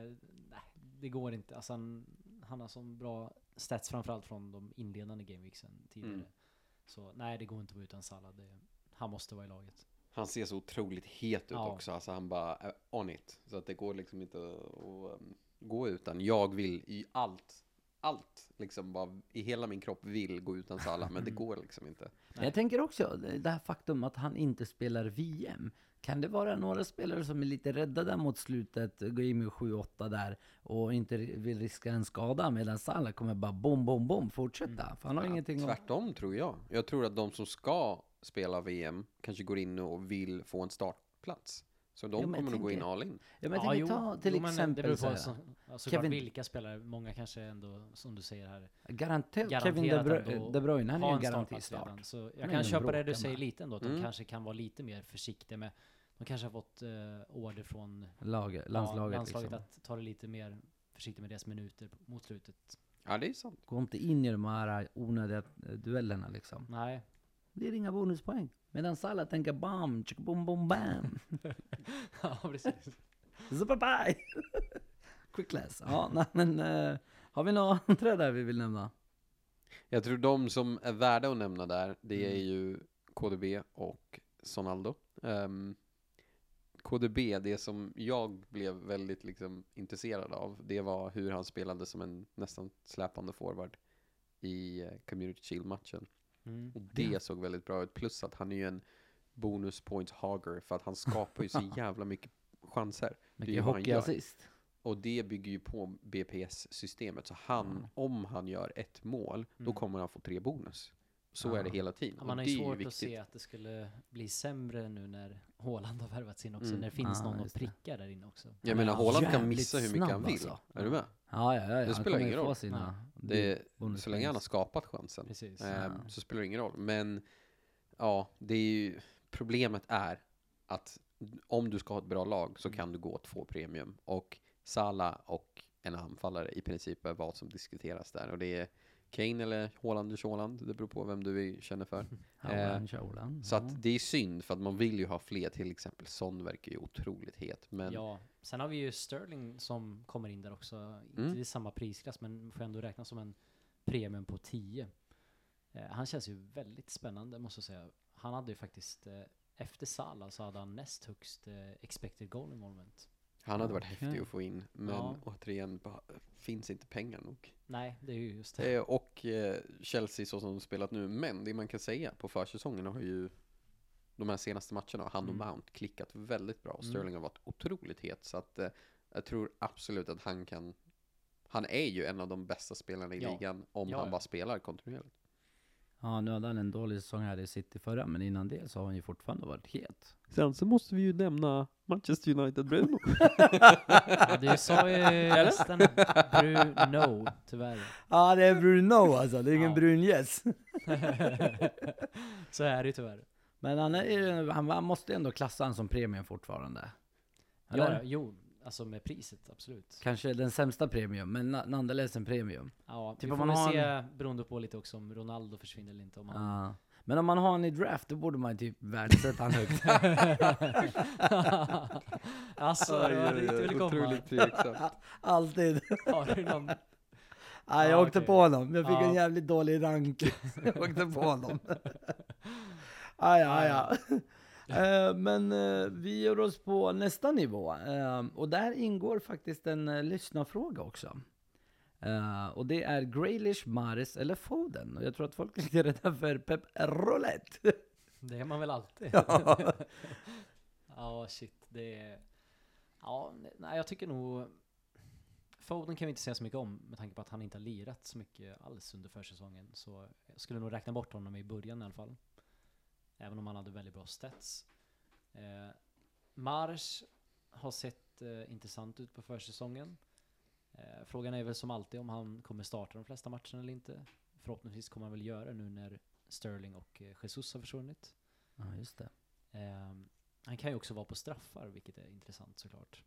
nej, det går inte. Alltså han, han har sån bra stats framförallt från de inledande gameweeksen tidigare. Mm. Så nej, det går inte att vara utan Salah. Det, han måste vara i laget. Han ser så otroligt het ut Ja. också. Alltså han bara är on it. Så att det går liksom inte att um, gå utan. Jag vill i allt, allt, liksom bara i hela min kropp vill gå utan Salah. Men det går liksom inte. Men Jag tänker också, det här faktum att han inte spelar VM. Kan det vara några spelare som är lite rädda där mot slutet, går in med 7-8 där och inte vill riska en skada medan Salah kommer bara bom, bom, bom fortsätta? För han har Ja, ingenting. Tvärtom tror jag. Jag tror att de som ska spela VM kanske går in och vill få en startplats. Så de men jag kommer nog gå in all in. Ja, men jag tänker ta till jo, men det exempel beror på så, såklart Kevin- vilka spelare. Många kanske ändå, som du säger här, Garanterat, Garanterat Kevin De, Bru- ändå De Bruyne, han är ju en garantistart. redan. Så jag ingen kan köpa det du säger med. lite ändå, att Mm. de kanske kan vara lite mer försiktiga med, de kanske har fått eh, order från Lag, ja, landslaget, landslaget liksom. att ta det lite mer försiktigt med deras minuter mot slutet. Ja, det är sant. Gå inte in i de här onödiga duellerna liksom. Nej, blir inga bonuspoäng. Medan Salah tänker bam, tjicka bom, bom, bam. ja precis. Superpie! Quick class. Ja, nej, men eh, har vi några andra där vi vill nämna? Jag tror de som är värda att nämna där, det är Mm. ju KDB och Sonaldo. Ehm, KDB, det som jag blev väldigt liksom intresserad av, det var hur han spelade som en nästan släpande forward i eh, Community Shield-matchen. Mm. Och det såg väldigt bra ut, plus att han är ju en bonus points hogger för att han skapar ju så jävla mycket chanser. Mycket hockeyassist. Och det bygger ju på BPS-systemet. Så han, Mm. om han gör ett mål, då Mm. kommer han få tre bonus. Så är det Ja. hela tiden. Ja, man har det ju är ju svårt att se att det skulle bli sämre nu när Haaland har värvats in också, Mm. när det finns Ja, någon att pricka där inne också. Jag menar, Ja, Haaland kan missa hur mycket han vill. alltså. Är du med? Ja, ja, ja. ja. Det Han spelar ingen roll. Sina Det, så länge han har skapat chansen. Precis. Ja. Så spelar det ingen roll. Men ja, det är ju, problemet är att om du ska ha ett bra lag så kan du gå två premium. Och Sala och en anfallare i princip är vad som diskuteras där. Och det är Kane eller Haaland eller Haaland. Det beror på vem du känner för. Haaland, Haaland. Så Ja. att det är synd för att man vill ju ha fler. Till exempel Son verkar ju otroligt het. Men Ja, sen har vi ju Sterling som kommer in där också. Inte Mm. i samma prisklass, men får ändå räknas som en premium på 10. Eh, han känns ju väldigt spännande måste jag säga. Han hade ju faktiskt, eh, efter Salah så hade han näst högst eh, expected goal involvement. Han hade varit Okej. häftig att få in. Men Ja. återigen, bara, finns inte pengar nog. Nej, det är ju just det. Eh, och eh, Chelsea så som de spelat nu. Men det man kan säga på försäsongen har ju de här senaste matcherna han och Mm. Mount klickat väldigt bra. Och Mm. Sterling har varit otroligt het. Så att eh, jag tror absolut att han kan han är ju en av de bästa spelarna i Ja. ligan om Ja, han bara spelar kontinuerligt. Ja, nu hade han en dålig säsong här i City förra, men innan det så har han ju fortfarande varit het. Sen så måste vi ju nämna Manchester United Bruno. Ja, du sa ju nästan Bruno, tyvärr. Ja, det är Bruno alltså, det är ingen Ja. brun yes. Så är det ju tyvärr. Men han, är, han, han måste ändå klassa han som premium fortfarande. Ja, Eller? ja, jo, alltså med priset, absolut. Kanske den sämsta premium, men na- nonetheless en premium. Ja, Typ vi om får man väl har se, beroende på lite också om Ronaldo försvinner eller inte. Om han... Ja. Men om man har han i draft, då borde man typ värdesätta han högt. alltså, det var dit du ville komma. Otroligt tveksamt. Alltid. Har du någon... Ja, jag Ja, åkte okej. på honom. Jag fick Ja. en jävligt dålig rank. jag åkte på honom. ah, ja, ja. Eh, men eh, vi gör oss på nästa nivå. Eh, och där ingår faktiskt en uh, lyssnarfråga också. Eh, och det är Graylish, Maris eller Foden. Och jag tror att folk är lite rädda för Pep Roulette. Det är man väl alltid? Ja. Ja, shit. Det är... Ja, nej, jag tycker nog... Foden kan vi inte säga så mycket om med tanke på att han inte har lirat så mycket alls under försäsongen. Så jag skulle nog räkna bort honom i början i alla fall. Även om han hade väldigt bra stats. Eh, Mars har sett eh, intressant ut på försäsongen. Eh, frågan är väl som alltid om han kommer starta de flesta matcherna eller inte. Förhoppningsvis kommer han väl göra nu när Sterling och eh, Jesus har försvunnit. ja, just det. Eh, han kan ju också vara på straffar, vilket är intressant såklart.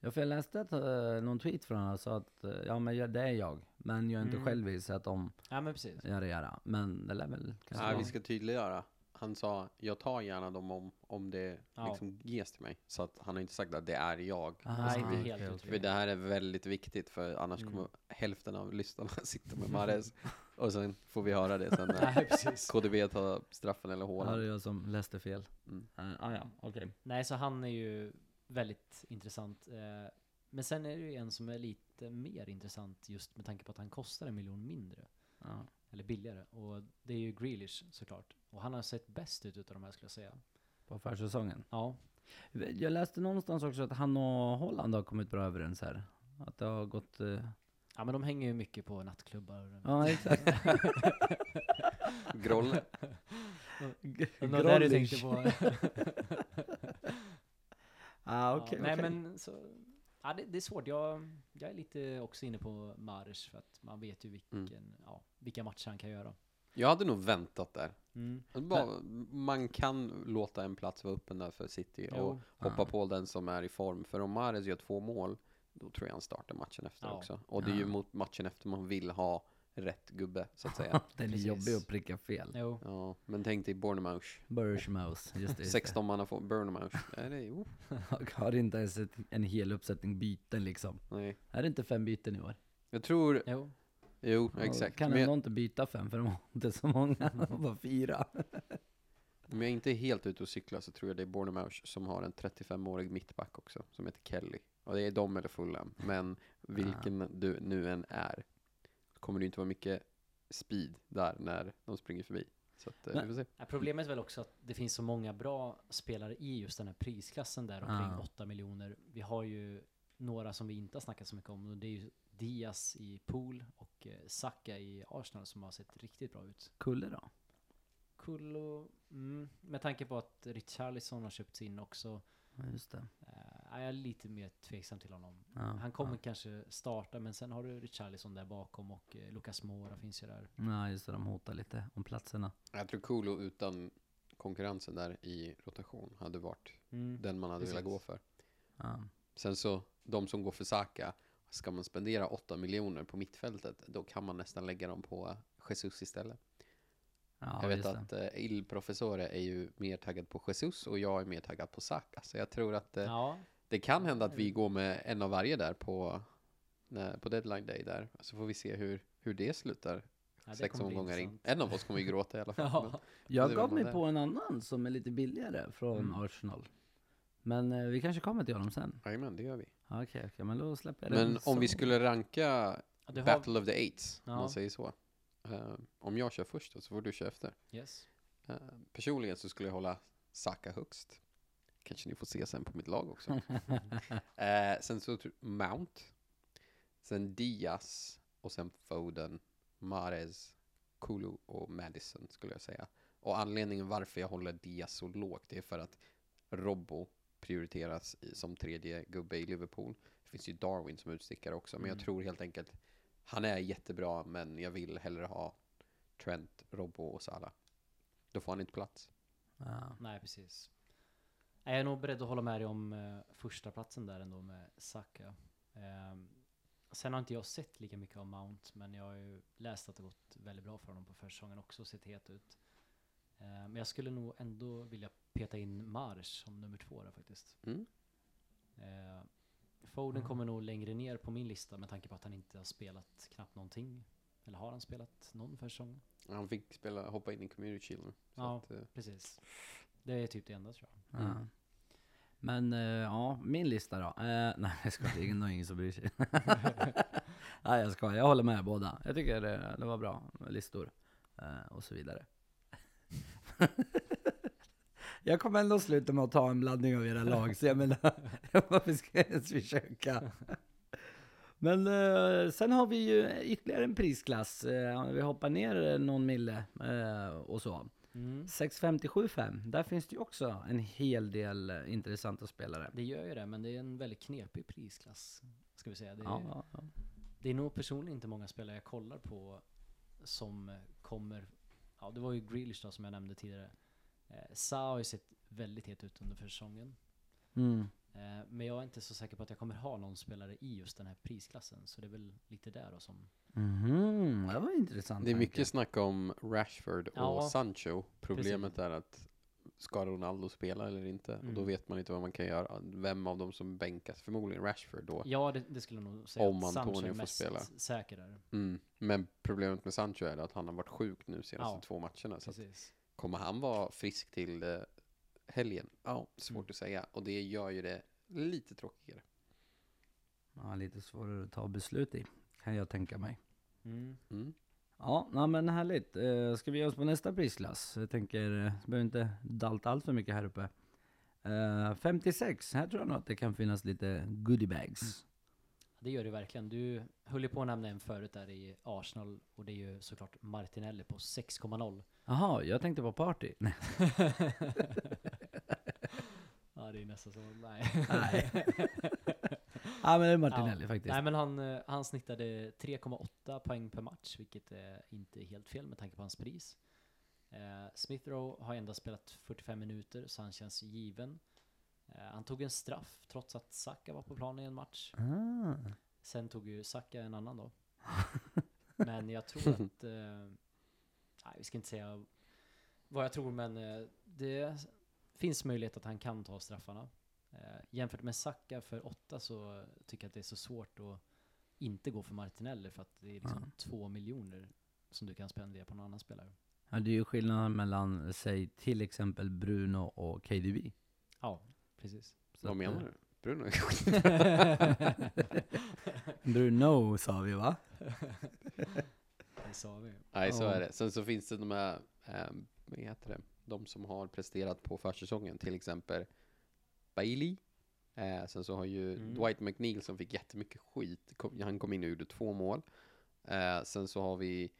Ja, för jag läste att, eh, någon tweet från honom sa att eh, ja, men jag- det är jag. Men jag är inte Mm. självvis att de Ja men precis. det göra. Men det lär väl kanske vara. vi ska tydliggöra. Han sa, jag tar gärna dem om, om det Ja. liksom ges till mig. Så att han har inte sagt att det är jag. Ah, Nej, inte okej, helt. För det här är väldigt viktigt, för annars Mm. kommer hälften av lyssnarna sitta med Mares. och sen får vi höra det sen när Nej. KDB tar straffen eller Ja, hålan. det är jag som läste fel. Mm. Uh, ah, ja, okej. Nej så han är ju väldigt intressant. Eh, Men sen är det ju en som är lite mer intressant just med tanke på att han kostar en miljon mindre. Ja. Eller billigare. Och det är ju Grealish såklart. Och han har sett bäst ut utav de här skulle jag säga. På försäsongen. Ja. Jag läste någonstans också att han och Holland har kommit bra överens här. Att det har gått... eh, Ja men de hänger ju mycket på nattklubbar. Ja, exakt. Grolle. Det du Grollish. tänkte på. ah, okej, ja, nej okej. men så, ja, det, det är svårt. Jag, jag är lite också inne på Mares för att man vet ju vilken, Mm. ja, vilka matcher han kan göra. Jag hade nog väntat där. Mm. Bara, man kan låta en plats vara öppen där för City och Jo. hoppa Ja. på den som är i form. För om Mahrez gör två mål, då tror jag han startar matchen efter Ja. också. Och det är ju mot matchen efter man vill ha rätt gubbe, så att säga. Den är Precis. jobbig att pricka fel. Jo. ja, men tänk dig Bournemouth. Burshmouse, just det. Just 16 man har fått Bournemouth. Nej, det är, oh, har inte ens ett, en hel uppsättning byten liksom. nej. Är det inte fem byten i år? Jag tror, Jo. jo, Ja, exakt. Kan Men ändå jag, inte byta fem för de har inte så många, bara fyra. om jag inte är helt ute och cyklar så tror jag det är Bournemouth som har en 35-årig mittback också, som heter Kelly. Och det är de eller Fulham. Men vilken du nu än är, kommer det inte vara mycket speed där när de springer förbi. Så att, eh, Nej. vi får se. Problemet är väl också att det finns så många bra spelare i just den här prisklassen där omkring Ja. 8 miljoner. Vi har ju några som vi inte har snackat så mycket om och det är ju Diaz i Pool och eh, Saka i Arsenal som har sett riktigt bra ut. Kulle då? Kullo, mm, med tanke på att Richarlison har köpts in också, Ja, just det. Eh, är jag lite mer tveksam till honom. Ja, Han kommer ja. kanske starta, men sen har du Richarlison där bakom och eh, Lucas Moura finns ju där. Ja, just det. De hotar lite om platserna. Jag tror Kolo utan konkurrensen där i rotation hade varit Mm. den man hade velat Precis. gå för. Ja. Sen så, de som går för Saka, ska man spendera 8 miljoner på mittfältet, då kan man nästan lägga dem på Jesus istället. Ja, jag vet att eh, Il Professore är ju mer taggad på Jesus och jag är mer taggad på Saka. Så jag tror att eh, Ja, det kan hända att vi går med en av varje där på, på deadline day där. Så får vi se hur, hur det slutar. ja, det Sex omgångar in. En av oss kommer ju gråta i alla fall. Men- Ja, Jag gav mig det. på en annan som är lite billigare från Mm. Arsenal. Men eh, vi kanske kommer till honom sen. Jajamän, det gör vi. Ja, Okej, okej, men då släpper jag. Men om vi så. skulle ranka Ja, har, Battle of the Eights, om Ja. man säger så. Eh, om jag kör först då, så får du köra efter. yes. Eh, personligen så skulle jag hålla Saka högst. Kanske ni får se sen på mitt lag också. Eh, sen så Mount. Sen Diaz. Och sen Foden, Mares, Kulu och Madison skulle jag säga. Och anledningen varför jag håller Diaz så lågt det är för att Robbo prioriteras i, som tredje gubbe i Liverpool. Det finns ju Darwin som utstickare också, men jag Mm. tror helt enkelt han är jättebra, men jag vill hellre ha Trent, Robbo och Salah. Då får han inte plats. Ja. Nej, precis. Jag är nog beredd att hålla med dig om eh, första platsen där ändå med Saka. Ehm, sen har inte jag sett lika mycket av Mount, men jag har ju läst att det gått väldigt bra för honom på försäsongen också, sett het ut. Ehm, men jag skulle nog ändå vilja peta in Mars som nummer två där faktiskt. Mm. Ehm, Foden kommer nog längre ner på min lista med tanke på att han inte har spelat knappt någonting. Eller har han spelat någon försäsong? Han fick spela, hoppa in i Community Shield Ja. att, eh, Precis. Det är typ det enda tror jag. Ja. Men eh, ja, min lista då. Eh, nej jag skojar, det är nog ingen som bryr sig. Nej jag ska, jag håller med båda. Jag tycker det, det var bra listor eh, och så vidare. jag kommer ändå sluta med att ta en blandning av era lag, så jag menar, varför ska jag ens försöka? Men eh, sen har vi ju ytterligare en prisklass. Eh, vi hoppar ner någon mille eh, och så. Mm. 657,5. Där finns det ju också en hel del eh, intressanta spelare. Det gör ju det, men det är en väldigt knepig prisklass. Ska vi säga. Det är, Ja, ja, ja. det är nog personligen inte många spelare jag kollar på som eh, kommer... Ja, det var ju Grealish då som jag nämnde tidigare. Eh, Sa har ju sett väldigt het ut under säsongen. Mm. Eh, men jag är inte så säker på att jag kommer ha någon spelare i just den här prisklassen. Så det är väl lite där då som... Mhm, det var intressant. Det är tanke. mycket snack om Rashford och Ja, Sancho. Problemet är att ska Ronaldo spela eller inte? Och då Mm. vet man inte vad man kan göra. Vem av dem som bänkas? Förmodligen Rashford då. Ja, det, det skulle jag nog säga. Om att Sancho Antonio är får spela. säker där. Mm. Men problemet med Sancho är att han har varit sjuk nu senaste Ja, två matcherna. Så att Precis. kommer han vara frisk till eh, helgen? Ja, svårt Mm. att säga. Och det gör ju det lite tråkigare. Ja, lite svårare att ta beslut i, kan jag tänka mig. Mm. Mm. Ja, men härligt. Eh, ska vi ge oss på nästa prisklass? Jag tänker, eh, behöver inte dalta allt för mycket här uppe. Eh, 56, här tror jag nog att det kan finnas lite goodiebags. Det gör det verkligen. Du höll ju på att nämna en förut där i Arsenal och det är ju såklart Martinelli på 6,0. Jaha, jag tänkte på party. Nej. ja, det är nästan så. Nej. Nej. ja men det är Martinelli Ja. faktiskt. Nej, men han, eh, han snittade 3,8 poäng per match, vilket är inte helt fel med tanke på hans pris. Eh, Smith Rowe har endast spelat 45 minuter, så han känns given. Eh, han tog en straff trots att Saka var på planen i en match. Ah. Sen tog ju Saka en annan då. Men jag tror att... Eh, nej, vi ska inte säga vad jag tror, men eh, det finns möjlighet att han kan ta straffarna. Eh, jämfört med Saka för åtta så tycker jag att det är så svårt att inte gå för Martinelli för att det är liksom Ja. två miljoner som du kan spendera på någon annan spelare. Ja, det är ju skillnaden mellan, säg till exempel Bruno och KDB. Ja, precis. Så Vad att, menar eh, du? Bruno? Bruno sa vi va? det sa vi. Nej, så är det. Sen så finns det de här, um, vad heter det, de som har presterat på försäsongen, till exempel Bailey. Eh, sen så har ju Mm. Dwight McNeil som fick jättemycket skit. Kom, han kom in och gjorde två mål. Eh, sen så har vi,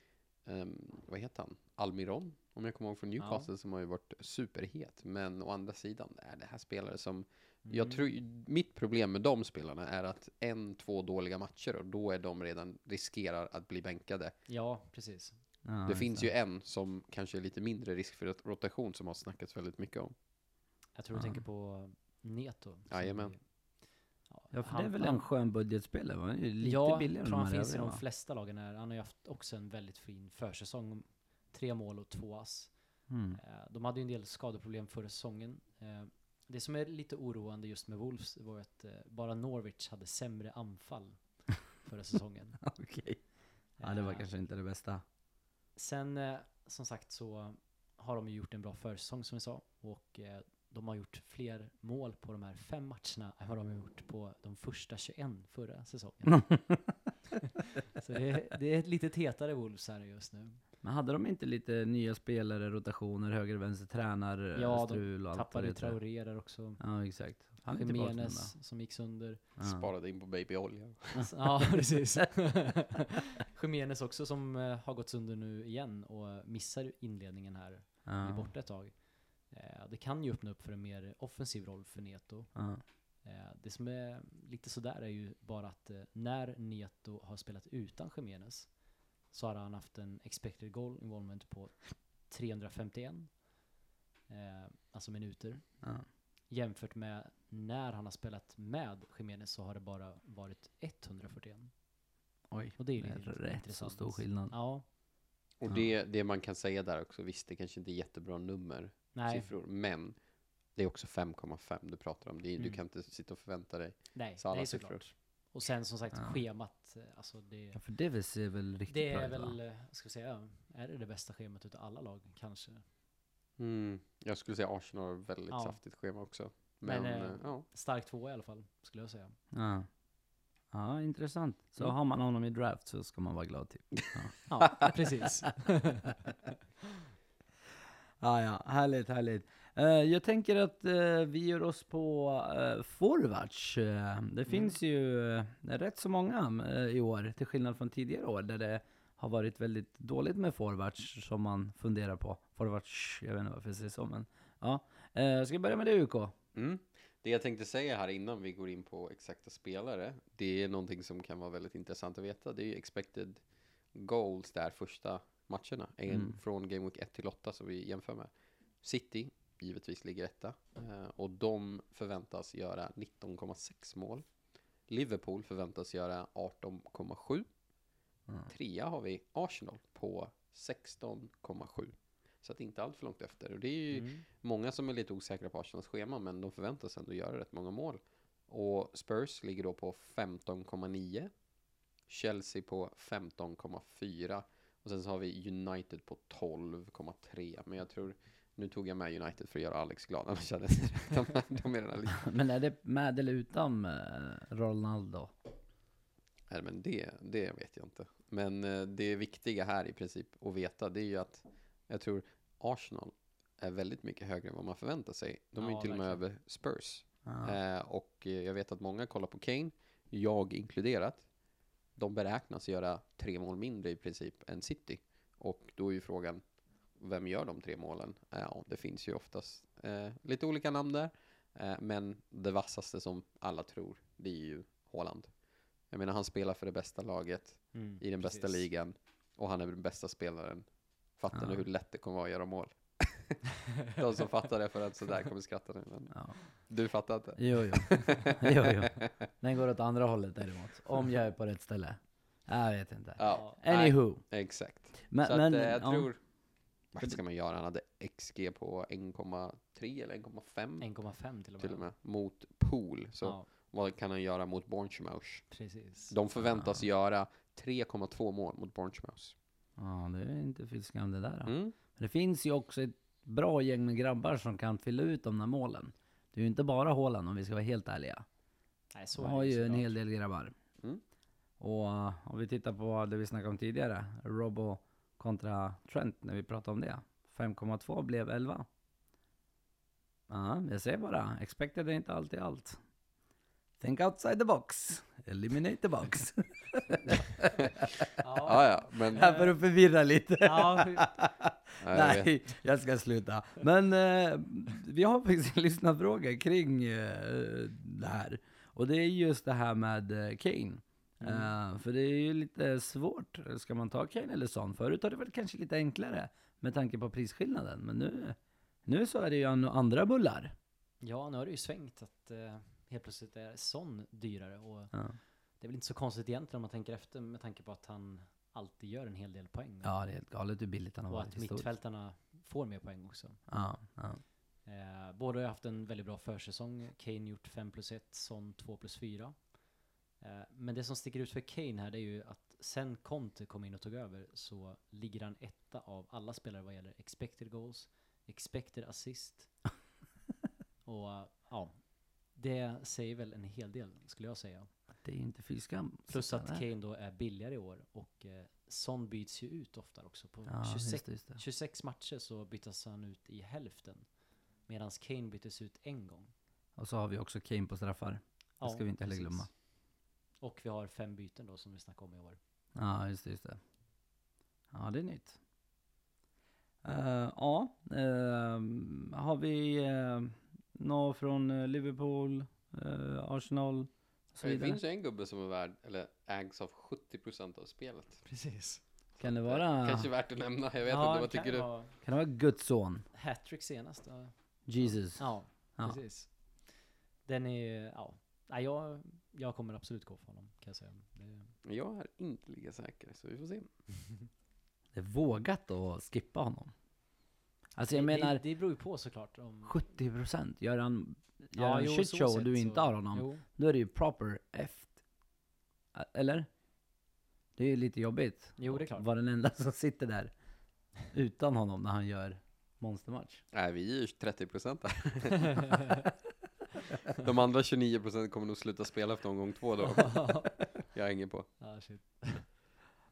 ehm, vad heter han? Almiron, om jag kommer ihåg från Newcastle, som har ju varit superhet. Men å andra sidan är det här spelare som, jag Mm. tror, mitt problem med de spelarna är att en, två dåliga matcher och då är de redan riskerar att bli bänkade. Ja, precis. Ja, Det finns ju en som kanske är lite mindre risk för rot- rotation som har snackats väldigt mycket om. Jag tror du Ja. tänker på Neto. Jajamän. Ja, Ja för han- det är väl han- en skön budgetspelare va? Lite ja, billigare tror han de här finns i de va? flesta lagen här. Han har ju haft också en väldigt fin försäsong. Tre mål och två ass. Mm. Eh, De hade ju en del skadeproblem förra säsongen. Eh, Det som är lite oroande just med Wolves var att eh, bara Norwich hade sämre anfall förra säsongen. Okej. Ja det var Eh, kanske inte det bästa. Sen som sagt så har de ju gjort en bra försäsong som vi sa. Och de har gjort fler mål på de här fem matcherna än vad de har gjort på de första 21 förra säsongen. så det är, det är ett lite hetare Wolves här just nu. Men hade de inte lite nya spelare, rotationer, höger, vänster, tränar, Ja, de strul och allt Tappade vad det heter? Traoré där också. Ja exakt. Han Jimenez som gick sönder. Ja. Sparade in på babyolja. ja, precis. Jimenez också som eh, har gått sönder nu igen och missar inledningen här. Blir Ja. borta ett tag. Eh, det kan ju öppna upp för en mer offensiv roll för Neto. Eh, det som är lite sådär är ju bara att eh, när Neto har spelat utan Jimenez så har han haft en expected goal involvement på 351 eh, alltså minuter Ja. jämfört med när han har spelat med Jimenez så har det bara varit 141 Oj, och det är det ju är rätt så intressant. stor skillnad. Ja, Och det, det man kan säga där också, visst det kanske inte är jättebra nummer, nej, siffror, men det är också 5,5 du pratar om. Det är, Du Mm. kan inte sitta och förvänta dig. nej, det är siffror. såklart. Och sen som sagt Ja. schemat, eh, alltså det Ja, för det ser väl riktigt Det bra är ut, va? väl, eh, ska vi säga, är det det bästa schemat utav alla lag kanske? Mm. Jag skulle säga Arsenal har väldigt Ja. saftigt schema också. Men, Men, eh, eh, ja. Stark två i alla fall, skulle jag säga. Ja. Ja, intressant. Så Mm. har man honom i draft så ska man vara glad typ. Ja, precis. Ja, ja, härligt, härligt. Eh, jag tänker att eh, vi gör oss på uh, forwards. Eh, det finns ju eh, rätt så många i år, till skillnad från tidigare år, där det har varit väldigt dåligt med forwards som man funderar på. Forwards, jag vet inte varför jag säger så, men ja. Uh, ska jag börja med det UK? Mm. Det jag tänkte säga här innan vi går in på exakta spelare, det är någonting som kan vara väldigt intressant att veta. Det är ju expected goals där första matcherna, en Mm. från Game Week 1 till 8 som vi jämför med. City givetvis ligger etta eh, och de förväntas göra 19,6 mål. Liverpool förväntas göra 18,7. Mm. Trea har vi Arsenal på 16,7. Så att inte allt för långt efter. Och det är ju Mm. många som är lite osäkra på Arsenals schema, men de förväntas ändå göra rätt många mål. Och Spurs ligger då på 15,9. Chelsea på 15,4. Och sen så har vi United på 12,3. Men jag tror, nu tog jag med United för att göra Alex glad, med dem i den här listan. Men är det med eller utan eh, Ronaldo? Nej, men det, det vet jag inte. Men eh, det viktiga här i princip att veta, det är ju att jag tror Arsenal är väldigt mycket högre än vad man förväntar sig. De är ju Ja, till och med över Spurs. Eh, och eh, jag vet att många kollar på Kane, jag inkluderat. De beräknas göra tre mål mindre i princip än City. Och då är ju frågan, vem gör de tre målen? Eh, Ja, det finns ju oftast eh, lite olika namn där. Eh, men det vassaste som alla tror, det är ju Haaland. Jag menar, han spelar för det bästa laget Mm, i den bästa precis. ligan. Och han är den bästa spelaren. Fattar Ja. ni hur lätt det kommer vara att göra mål? De som fattar att sådär kommer skratta nu. Men Ja. du fattar inte? Jo, jo. jo, jo. Den går åt andra hållet däremot. Om jag är på rätt ställe. Jag vet inte. Ja, Anywho. nej, exakt. Men, så men, att, eh, jag ja. tror, vad ska man göra? Han hade XG på 1,3 eller 1,5 1,5 till och med. till och med mot Pool. Så Ja, vad kan han göra mot Bournemouth? precis. De förväntas göra 3,2 mål mot Bournemouth. Ja, det är inte fy skam det där. då. Mm. Det finns ju också ett bra gäng med grabbar som kan fylla ut de där målen. Det är ju inte bara Haaland om vi ska vara helt ärliga. Nej, så är har ju en hel del grabbar. Mm. Och uh, om vi tittar på det vi snackade om tidigare, Robbo kontra Trent, när vi pratade om det. 5,2 blev 11. Ja, jag säger bara, expected är inte alltid allt. Think outside the box, eliminate the box. Ja, Ja, ja, men Här för att förvirra lite. ja, nej, jag jag ska sluta. Men eh, vi har faktiskt en lyssnarfråga kring eh, det här. Och det är just det här med eh, Kane. Eh, för det är ju lite svårt. Ska man ta Kane eller Son? Förut har det varit kanske lite enklare med tanke på prisskillnaden. Men nu, nu så är det ju an- andra bullar. ja, nu har det ju svängt att eh, helt plötsligt är Son dyrare. Och Ja, det är väl inte så konstigt egentligen om man tänker efter med tanke på att han alltid gör en hel del poäng. ja det är helt galet hur billigt han har och varit att historiskt. mittfältarna får mer poäng också. Ja, ja. Eh, båda har haft en väldigt bra försäsong. Kane gjort 5 plus 1, Son 2 plus 4. Eh, men det som sticker ut för Kane här det är ju att sen Conte kom in och tog över så ligger han etta av alla spelare vad gäller expected goals, expected assist. och ja, det säger väl en hel del skulle jag säga. Det är inte fy skam. Plus att. Kane då är billigare i år och eh, Son byts ju ut oftare också. På Ja, 26, just det, just det. 26 matcher så byttes han ut i hälften. Medan Kane byttes ut en gång. Och så har vi också Kane på straffar. Det ska vi inte heller precis. glömma. Och vi har fem byten då som vi snackade om i år. Ja, just det, just det. Ja, det är nytt. Eh, ja, ehm, har vi uh, något från eh, Liverpool, eh, Arsenal så Det finns ju en gubbe som är värd, eller ägs av 70% av spelet. Precis. Kan det Eh, vara, Kanske värt att nämna, jag vet inte, vad tycker du? Vara kan det vara Guds son? hattrick senast. Ja, Jesus? ja, Ja. precis. Den är, ja. Nej, jag, jag kommer absolut gå för honom kan jag säga. Det, Jag är inte lika säker, så vi får se. Det är vågat att skippa honom. Alltså jag det, menar, det, det beror ju på såklart. Om, 70% gör han, gör Ja, han jo, shit show och du så- inte har honom, Jo, då är det ju proper F. Eller? Det är ju lite jobbigt. Jo, det är klart. Var den enda som sitter där utan honom när han gör monstermatch. Nej, vi är ju 30% där. De andra 29% kommer nog sluta spela efter omgång två då. Jag hänger på. ja, shit.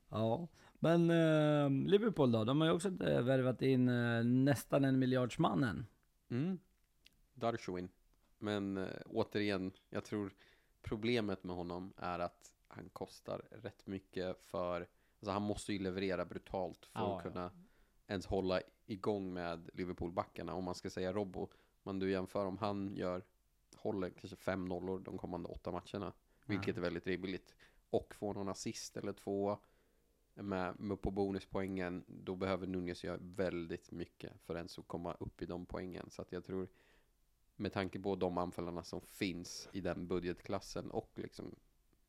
Ja, men eh, Liverpool då? De har ju också eh, värvat in eh, nästan en miljardsmannen. Mm. Darshwin. Men eh, återigen, jag tror problemet med honom är att han kostar rätt mycket för, alltså han måste ju leverera brutalt för Ja, att ja. kunna ens hålla igång med Liverpool-backarna. Om man ska säga Robbo, men du jämför om han gör, håller kanske fem nollor de kommande åtta matcherna, vilket är väldigt rimligt, och får någon assist eller två med, med på bonuspoängen, då behöver Nunez göra väldigt mycket för ens att komma upp i de poängen. Så att jag tror, med tanke på de anfallarna som finns i den budgetklassen och liksom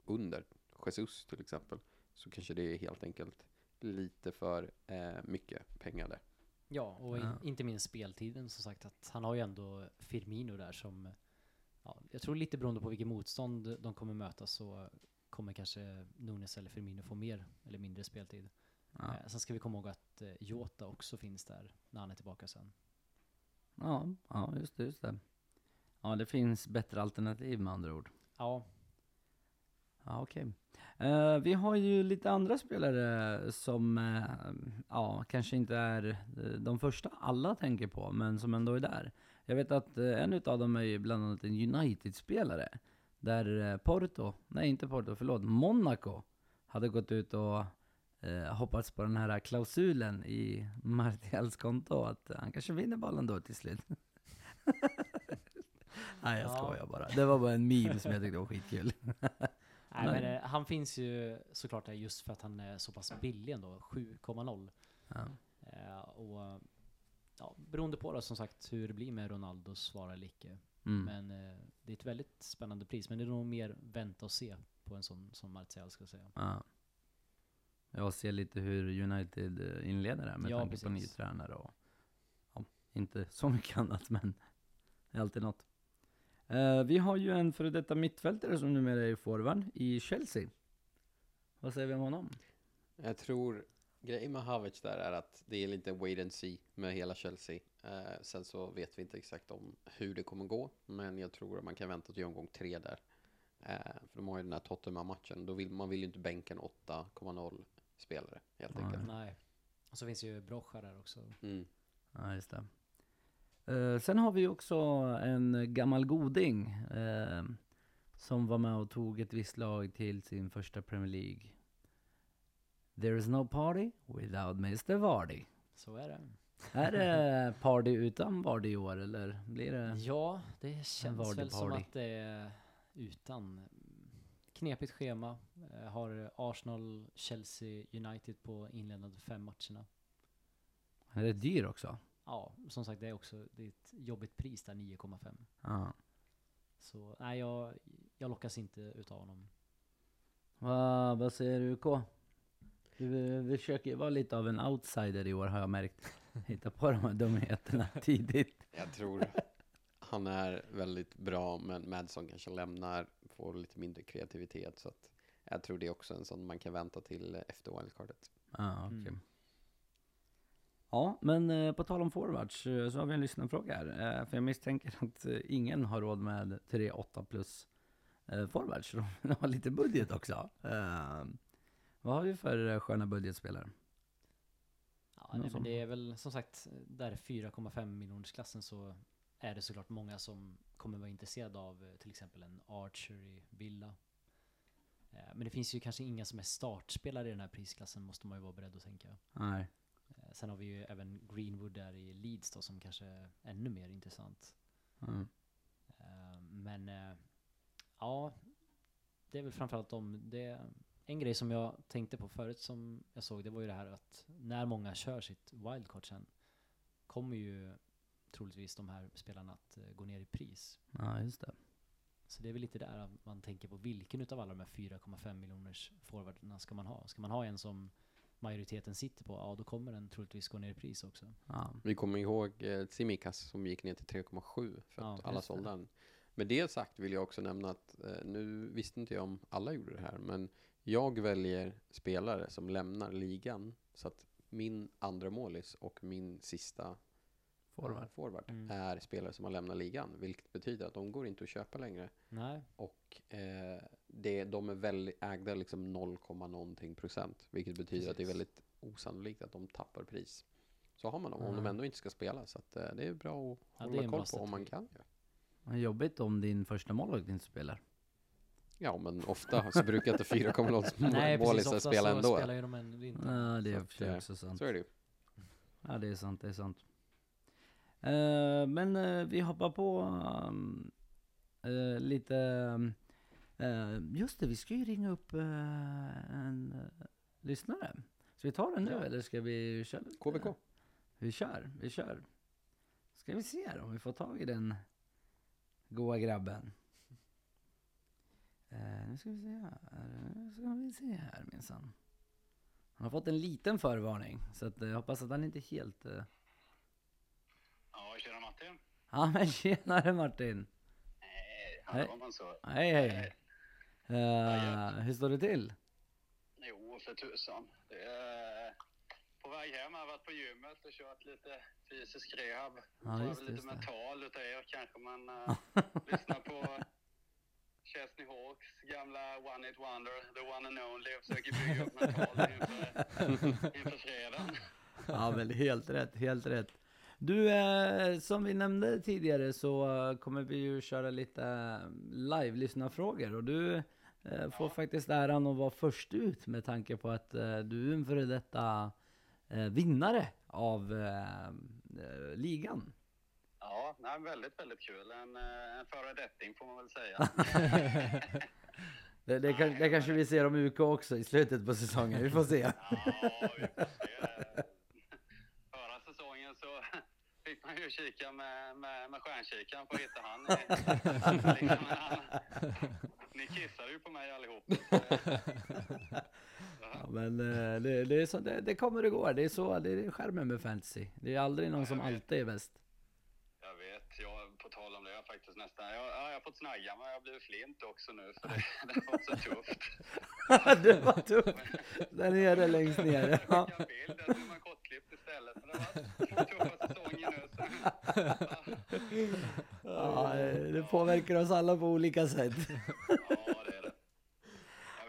under Jesus till exempel, så kanske det är helt enkelt lite för eh, mycket pengar där. Ja, och in, Ja. inte minst speltiden som sagt att han har ju ändå Firmino där som, ja, jag tror lite beroende på vilket motstånd de kommer möta så kommer kanske Nunes eller Firmino få mer eller mindre speltid. Ja, Eh, sen ska vi komma ihåg att eh, Jota också finns där när han är tillbaka sen. ja, ja just det, just det. Ja, det finns bättre alternativ med andra ord. Ja, Ja, okej. Eh, vi har ju lite andra spelare som, eh, ja, kanske inte är de första alla tänker på, men som ändå är där. Jag vet att eh, en utav dem är ju bland annat en United-spelare. Där eh, Porto, nej inte Porto, förlåt, Monaco hade gått ut och eh, hoppats på den här klausulen i Martials konto, att han kanske vinner bollen då till slut. nej, jag Ja. skojar bara. Det var bara en meme som jag tyckte var skitkul. Nej, men eh, han finns ju såklart där just för att han är så pass billig ändå, 7,0. Ja. Eh, och ja, beroende på då som sagt hur det blir med Ronaldos svar eller icke. Mm. Men eh, det är ett väldigt spännande pris, men det är nog mer vänta och se på en sån som Martial ska jag säga. Ja. Jag ser lite hur United eh, inleder där med Ja, tanke på ny precis. tränare och ja, inte så mycket annat men det är alltid något. Eh, vi har ju en före detta mittfältare som numera är forward i Chelsea. Vad säger vi om honom? Jag tror grejen med Havertz där är att det är lite wait and see med hela Chelsea. Eh, sen så vet vi inte exakt om hur det kommer gå, men jag tror att man kan vänta till omgång tre där. Eh, för de har ju den här Tottenham-matchen, då vill man vill ju inte bänka en 8,0 spelare helt Nej. enkelt. Nej. Och så finns ju Brocha där också. Mm. Ja, just det. Eh, sen har vi ju också en gammal goding eh, som var med och tog ett visst lag till sin första Premier League. There is no party without Mr Vardy. Så är det. Är det party utan Vardy i år eller blir det? Ja, det känns väl som party. att det är utan. Knepigt schema. Eh, Har Arsenal, Chelsea, United på inledande fem matcherna. Är det dyr också? Ja, som sagt det är också det är ett jobbigt pris där, 9,5. Ja. Så nej, jag, jag lockas inte utav honom. Vad, vad säger du UK? Du, vi försöker vara lite av en outsider i år har jag märkt. Hitta på de här dumheterna tidigt. Jag tror han är väldigt bra, men Madison kanske lämnar, får lite mindre kreativitet. Så att jag tror det är också en sån man kan vänta till efter wildcardet. Ja, okej. Mm. Ja, men eh, på tal om forwards eh, så har vi en lyssnarfråga här. Eh, för jag misstänker att eh, ingen har råd med 3-8 plus forwards. De har lite budget också. Vad har vi för sköna budgetspelare? Ja, nej, men det är väl som sagt, där 4,5 miljoners klassen så är det såklart många som kommer vara intresserade av eh, till exempel en Archer i Villa. Eh, Men det finns ju kanske inga som är startspelare i den här prisklassen, måste man ju vara beredd att tänka. Nej. Eh, Sen har vi ju även Greenwood där i Leeds då, som kanske är ännu mer intressant. Mm. Men ja, det är väl framförallt om det. En grej som jag tänkte på förut som jag såg, det var ju det här att när många kör sitt wildcard sen kommer ju troligtvis de här spelarna att eh, gå ner i pris. Ja, just det. Så det är väl lite där att man tänker på vilken utav alla de här 4,5 miljoners forwarderna ska man ha? Ska man ha en som majoriteten sitter på, ja då kommer den troligtvis gå ner i pris också. Ja. Vi kommer ihåg eh, Tsimikas som gick ner till 3,7 för att Ja, alla just det. sålde den. Med det sagt vill jag också nämna att eh, nu visste inte jag om alla gjorde det här, men jag väljer spelare som lämnar ligan så att min andra målis och min sista Forward. forward Mm. är spelare som har lämnat ligan, vilket betyder att de går inte att köpa längre. Nej. Och eh, det, de är väldigt ägda liksom 0, någonting procent, vilket betyder att det är Precis. väldigt osannolikt att de tappar pris. Så har man dem, om de Ja. ändå inte ska spela. Så att, eh, det är bra att Ja, hålla koll på om man kan. Ja. Jobbigt om din första målvakt inte spelar. Ja, men ofta så brukar inte 4,0 Nej, precis. målisar Ofta spela så ändå. spelar ju de ändå inte. Ja, det är Så också sant. Så är det ju. Ja, det är sant, det är sant. Eh, men eh, vi hoppar på um, eh, lite... um, just det, vi ska ju ringa upp en uh, lyssnare. Ska vi ta den nu Ja. eller ska vi köra lite? KBK. Vi kör, vi kör. Ska vi se här om vi får tag i den goa grabben. Eh, nu ska vi se här. Nu ska vi se här minsann. Han har fått en liten förvarning. Så att, eh, jag hoppas att han inte är helt... eh, Ja, tjena Martin. Ja men tjenare Martin! Nej, hallå man så. Hej hej! Eh, hur står det till? Jo, för tusan. Det är på väg hem. Jag har varit på gymmet och kört lite fysisk rehab. Ja, just lite just det. mental utav er kanske man uh, lyssnar på Chesney Hawks gamla One It Wonder, the one and only och försöker bygga upp mentalt inför, inför fredagen. Ja men helt rätt, helt rätt. Du, eh, som vi nämnde tidigare så eh, kommer vi ju köra lite eh, live-lyssnarfrågor och du eh, får faktiskt äran att vara först ut med tanke på att eh, du är en före detta eh, vinnare av ligan. Ja, nej, väldigt, väldigt kul. En, eh, en föredetting får man väl säga. Det, det, kan, det kanske vi ser om UK också i slutet på säsongen, vi får se. Ja, vi får se. Förra säsongen så fick man ju kika med, med, med stjärnkikaren för att hitta han. liksom. Ni kissade ju på mig allihop. Ja, men eh, det, det, är så, det, det kommer och går, det är så, det är skärmen med fantasy. Det är aldrig någon som alltid är bäst. Jag vet, jag, på tal om det, jag har faktiskt nästan, jag, ja, jag har fått snagga men jag har blivit flint också nu för det, det var så tufft. det var tufft. Där nere längst ner. Jag Ja. skickade en bild, där ser man kortklippt istället. Men det var tuffa säsongen nu. Så. Ja, det påverkar oss alla på olika sätt. Ja, det är det.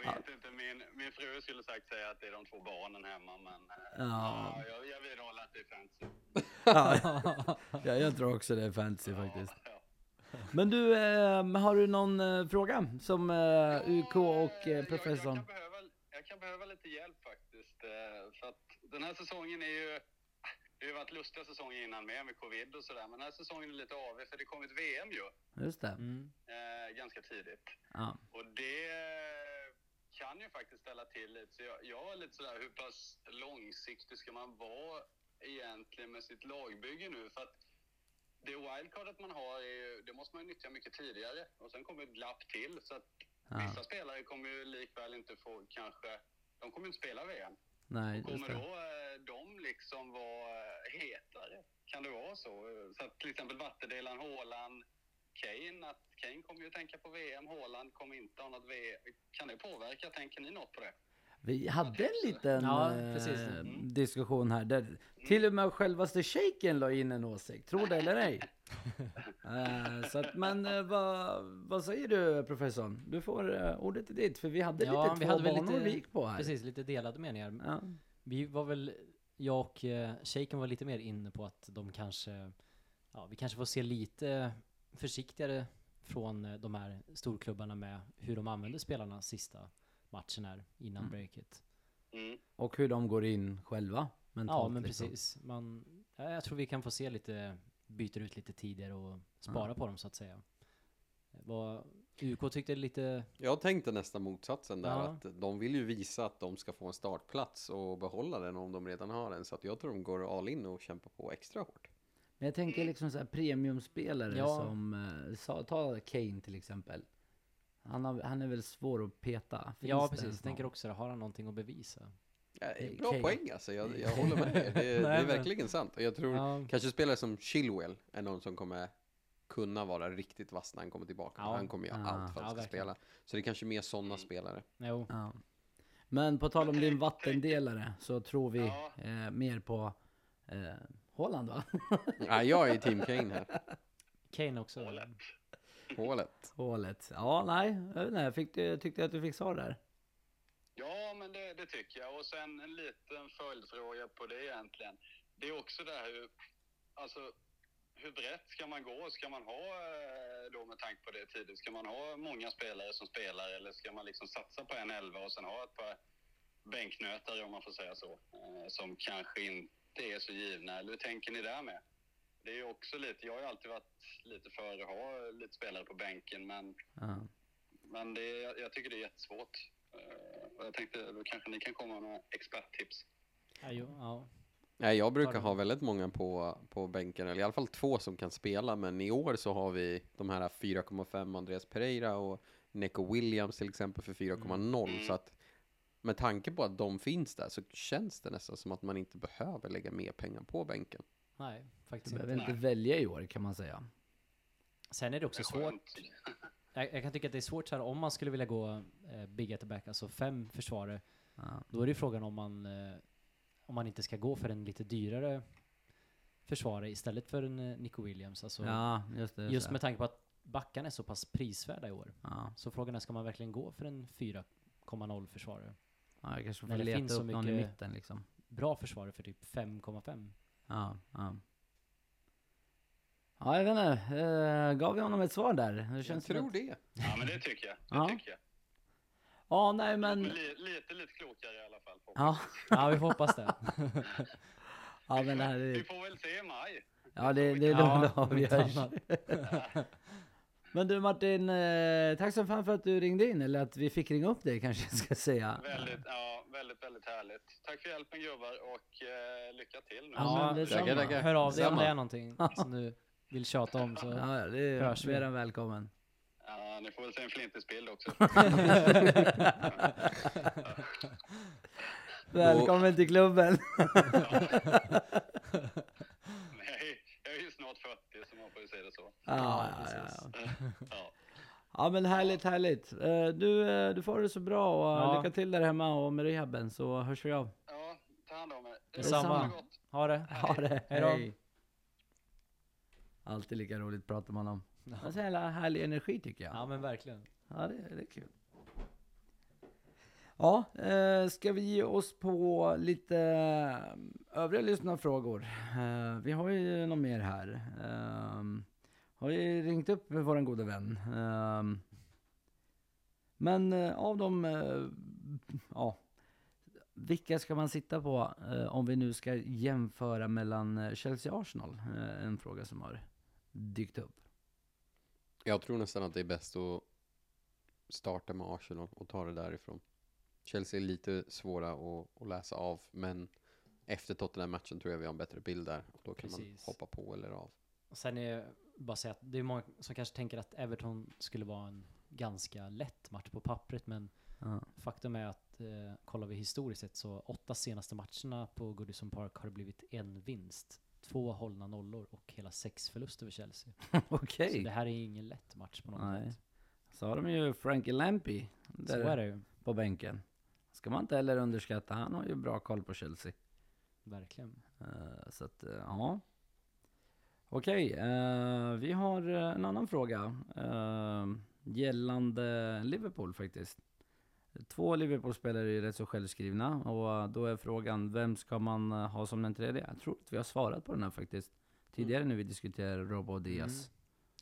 Jag vet inte, min, min fru skulle sagt säga att det är de två barnen hemma, men eh, Ja. ja, jag, jag vidhåller att det är fancy. Ja, ja, jag tror också det är fantasy faktiskt. Ja, Men du, eh, har du någon eh, fråga som eh, UK och eh, jag, professorn? jag, kan behöva, jag kan behöva lite hjälp faktiskt. För att den här säsongen är ju... Det har ju varit lustiga säsonger innan med, med covid och sådär. Men den här säsongen är lite av för det kom ett VM ju. Just det. Mm. Eh, ganska tidigt. Ja. Och det kan ju faktiskt ställa till lite. Så jag, jag var lite sådär, hur pass långsiktig ska man vara egentligen med sitt lagbygge nu? För att det wildcardet man har, ju, det måste man ju nyttja mycket tidigare. Och sen kommer ett glapp till. Så att Ja. vissa spelare kommer ju likväl inte få kanske, de kommer inte spela VM. Nej, Kommer då eh, de liksom vara eh, hetare? Kan det vara så? Så att till exempel vattendelaren Haaland, Kane, att Kane kommer ju tänka på VM, Haaland kommer inte ha något VM. Kan det påverka? Tänker ni något på det? Vi hade en liten Ja. Mm. diskussion här där till och med självaste shejken la in en åsikt, tro det eller ej. Eh, så att, men eh, vad, vad säger du professorn? Du får ordet är ditt, för vi hade Ja, lite vi två hade banor lite- vi gick på här. Precis, lite delade meningar. Ja. Vi var väl, jag och Shaken var lite mer inne på att de kanske, ja vi kanske får se lite försiktigare från de här storklubbarna med hur de använder spelarna sista matchen här innan Mm. breaket. Mm. Och hur de går in själva mentalt. Ja men liksom. precis. Man, ja, jag tror vi kan få se lite, byter ut lite tidigare och spara Ja. på dem så att säga. Vad, UK tyckte lite, Jag tänkte nästan motsatsen där, Ja. att de vill ju visa att de ska få en startplats och behålla den om de redan har den. Så att jag tror de går all in och kämpar på extra hårt. Men jag tänker liksom så här premiumspelare Ja. som, eh, ta Kane till exempel. Han, har, han är väl svår att peta. Finns ja precis, jag tänker också har han någonting att bevisa? Ja, bra poäng alltså, jag, jag håller med er. Det, det är men- verkligen sant. Och jag tror Ja, kanske spelare som Chilwell är någon som kommer kunna vara riktigt vass när han kommer tillbaka. Ja. Han kommer göra Ah. allt för att Ja, ska verkligen. spela. Så det är kanske mer sådana spelare. jo. Ja. Men på tal om din vattendelare så tror vi Ja. eh, mer på eh, Haaland va? Nej, jag är i Team Kane här. Kane också. Hålet. Hålet. Hålet. Ja, nej. Jag vet inte, fick tyckte att du fick svar där? Ja, men det, det tycker jag. Och sen en liten följdfråga på det egentligen. Det är också det här hur, alltså, hur brett ska man gå? Ska man ha, eh, då med tanke på det tidigt, ska man ha många spelare som spelar eller ska man liksom satsa på en elva och sen ha ett par bänknötare om man får säga så, eh, som kanske inte är så givna? Eller hur tänker ni där med? Det är ju också lite, jag har ju alltid varit lite för att ha lite spelare på bänken, men Ja. men det, är- jag tycker det är jättesvårt. Och jag tänkte då kanske ni kan komma med experttips. Ja, jo, ja. Nej, jag brukar ha väldigt många på, på bänken, eller i alla fall två som kan spela, men i år så har vi de här 4,5 Andreas Pereira och Neko Williams till exempel för 4,0, Mm. så att med tanke på att de finns där så känns det nästan som att man inte behöver lägga mer pengar på bänken. Nej, Du faktiskt behöver inte. inte välja i år kan man säga. Sen är det också Det är svårt. Jag, jag kan tycka att det är svårt så här om man skulle vilja gå eh, big at the back, alltså fem försvarare. Ja. Då är det ju frågan om man, eh, om man inte ska gå för en lite dyrare försvarare istället för en eh, Nico Williams. Alltså, ja, just det. just så. med tanke på att backarna är så pass prisvärda i år. Ja, Så frågan är, ska man verkligen gå för en 4,0 försvarare? ja, jag kanske får När leta finns upp så någon i mycket- mitten liksom. Bra försvarare för typ 5,5. Ja, ja. Ja, jag vet inte. Eh, gav vi honom ett svar där? Det Jag känns som tror att... det. Ja, men det tycker jag. Det Ja. tycker jag. Ja, nej men... Men li, lite, lite klokare i alla fall. Ja, Ja, vi får hoppas det. ja men det här Vi är... får väl se i maj. Ja, det, det är då Ja, det avgörs. Men du Martin, eh, tack så fan för att du ringde in, eller att vi fick ringa upp dig kanske jag ska säga. Väldigt, ja, väldigt, väldigt härligt. Tack för hjälpen gubbar och eh, lycka till nu. Ja, men Ja, tackar, tackar. hör av dig om det är någonting som du vill tjata om. Så. Ja, ja, det är Hörs vi. mer än välkommen. Ja, ni får väl se en flintisbild också. Välkommen till klubben. Nej, jag är ju snart 40 så man får ju se det så. Ja, ja, ja, precis. ja. Ja, ja men härligt, härligt. Eh, Du, eh, du får ha det så bra och Ja. lycka till där hemma och med rehaben så hörs vi av. ja ta hand om er. Detsamma. Ha det. Ha det. Ha det, Hej då. hej. Alltid lika roligt pratar man om. Det är så jävla härlig energi tycker jag. Ja men verkligen. Ja, det, det är kul. Ja, eh, ska vi ge oss på lite eh, övriga lyssnarfrågor? Eh, vi har ju något mer här. Eh, har ju ringt upp vår goda gode vän. Ehm, eh, men av dem, eh, ja, vilka ska man sitta på eh, om vi nu ska jämföra mellan Chelsea och Arsenal? En fråga som har dykt upp. Jag tror nästan att det är bäst att starta med Arsenal och ta det därifrån. Chelsea är lite svåra att, att läsa av, men efter Tottenham-matchen tror jag vi har en bättre bild där. Och då kan man Precis. hoppa på eller av. Och sen är bara säga att det är många som kanske tänker att Everton skulle vara en ganska lätt match på pappret, men Ja. faktum är att eh, kollar vi historiskt sett så åtta senaste matcherna på Goodison Park har det blivit en vinst, två hållna nollor och hela sex förluster för Chelsea. Okej. Så det här är ingen lätt match på något Nej. sätt. Så har de ju Frankie Lampy Så där är det ju, på bänken. Ska man inte heller underskatta. Han har ju bra koll på Chelsea. verkligen. Eh, så att, eh, ja. Okej, eh, vi har en annan fråga. eh, gällande Liverpool faktiskt. Två Liverpool-spelare är rätt så självskrivna och då är frågan, vem ska man ha som den tredje? Jag tror att vi har svarat på den här faktiskt. Tidigare när vi diskuterade Robo och Diaz.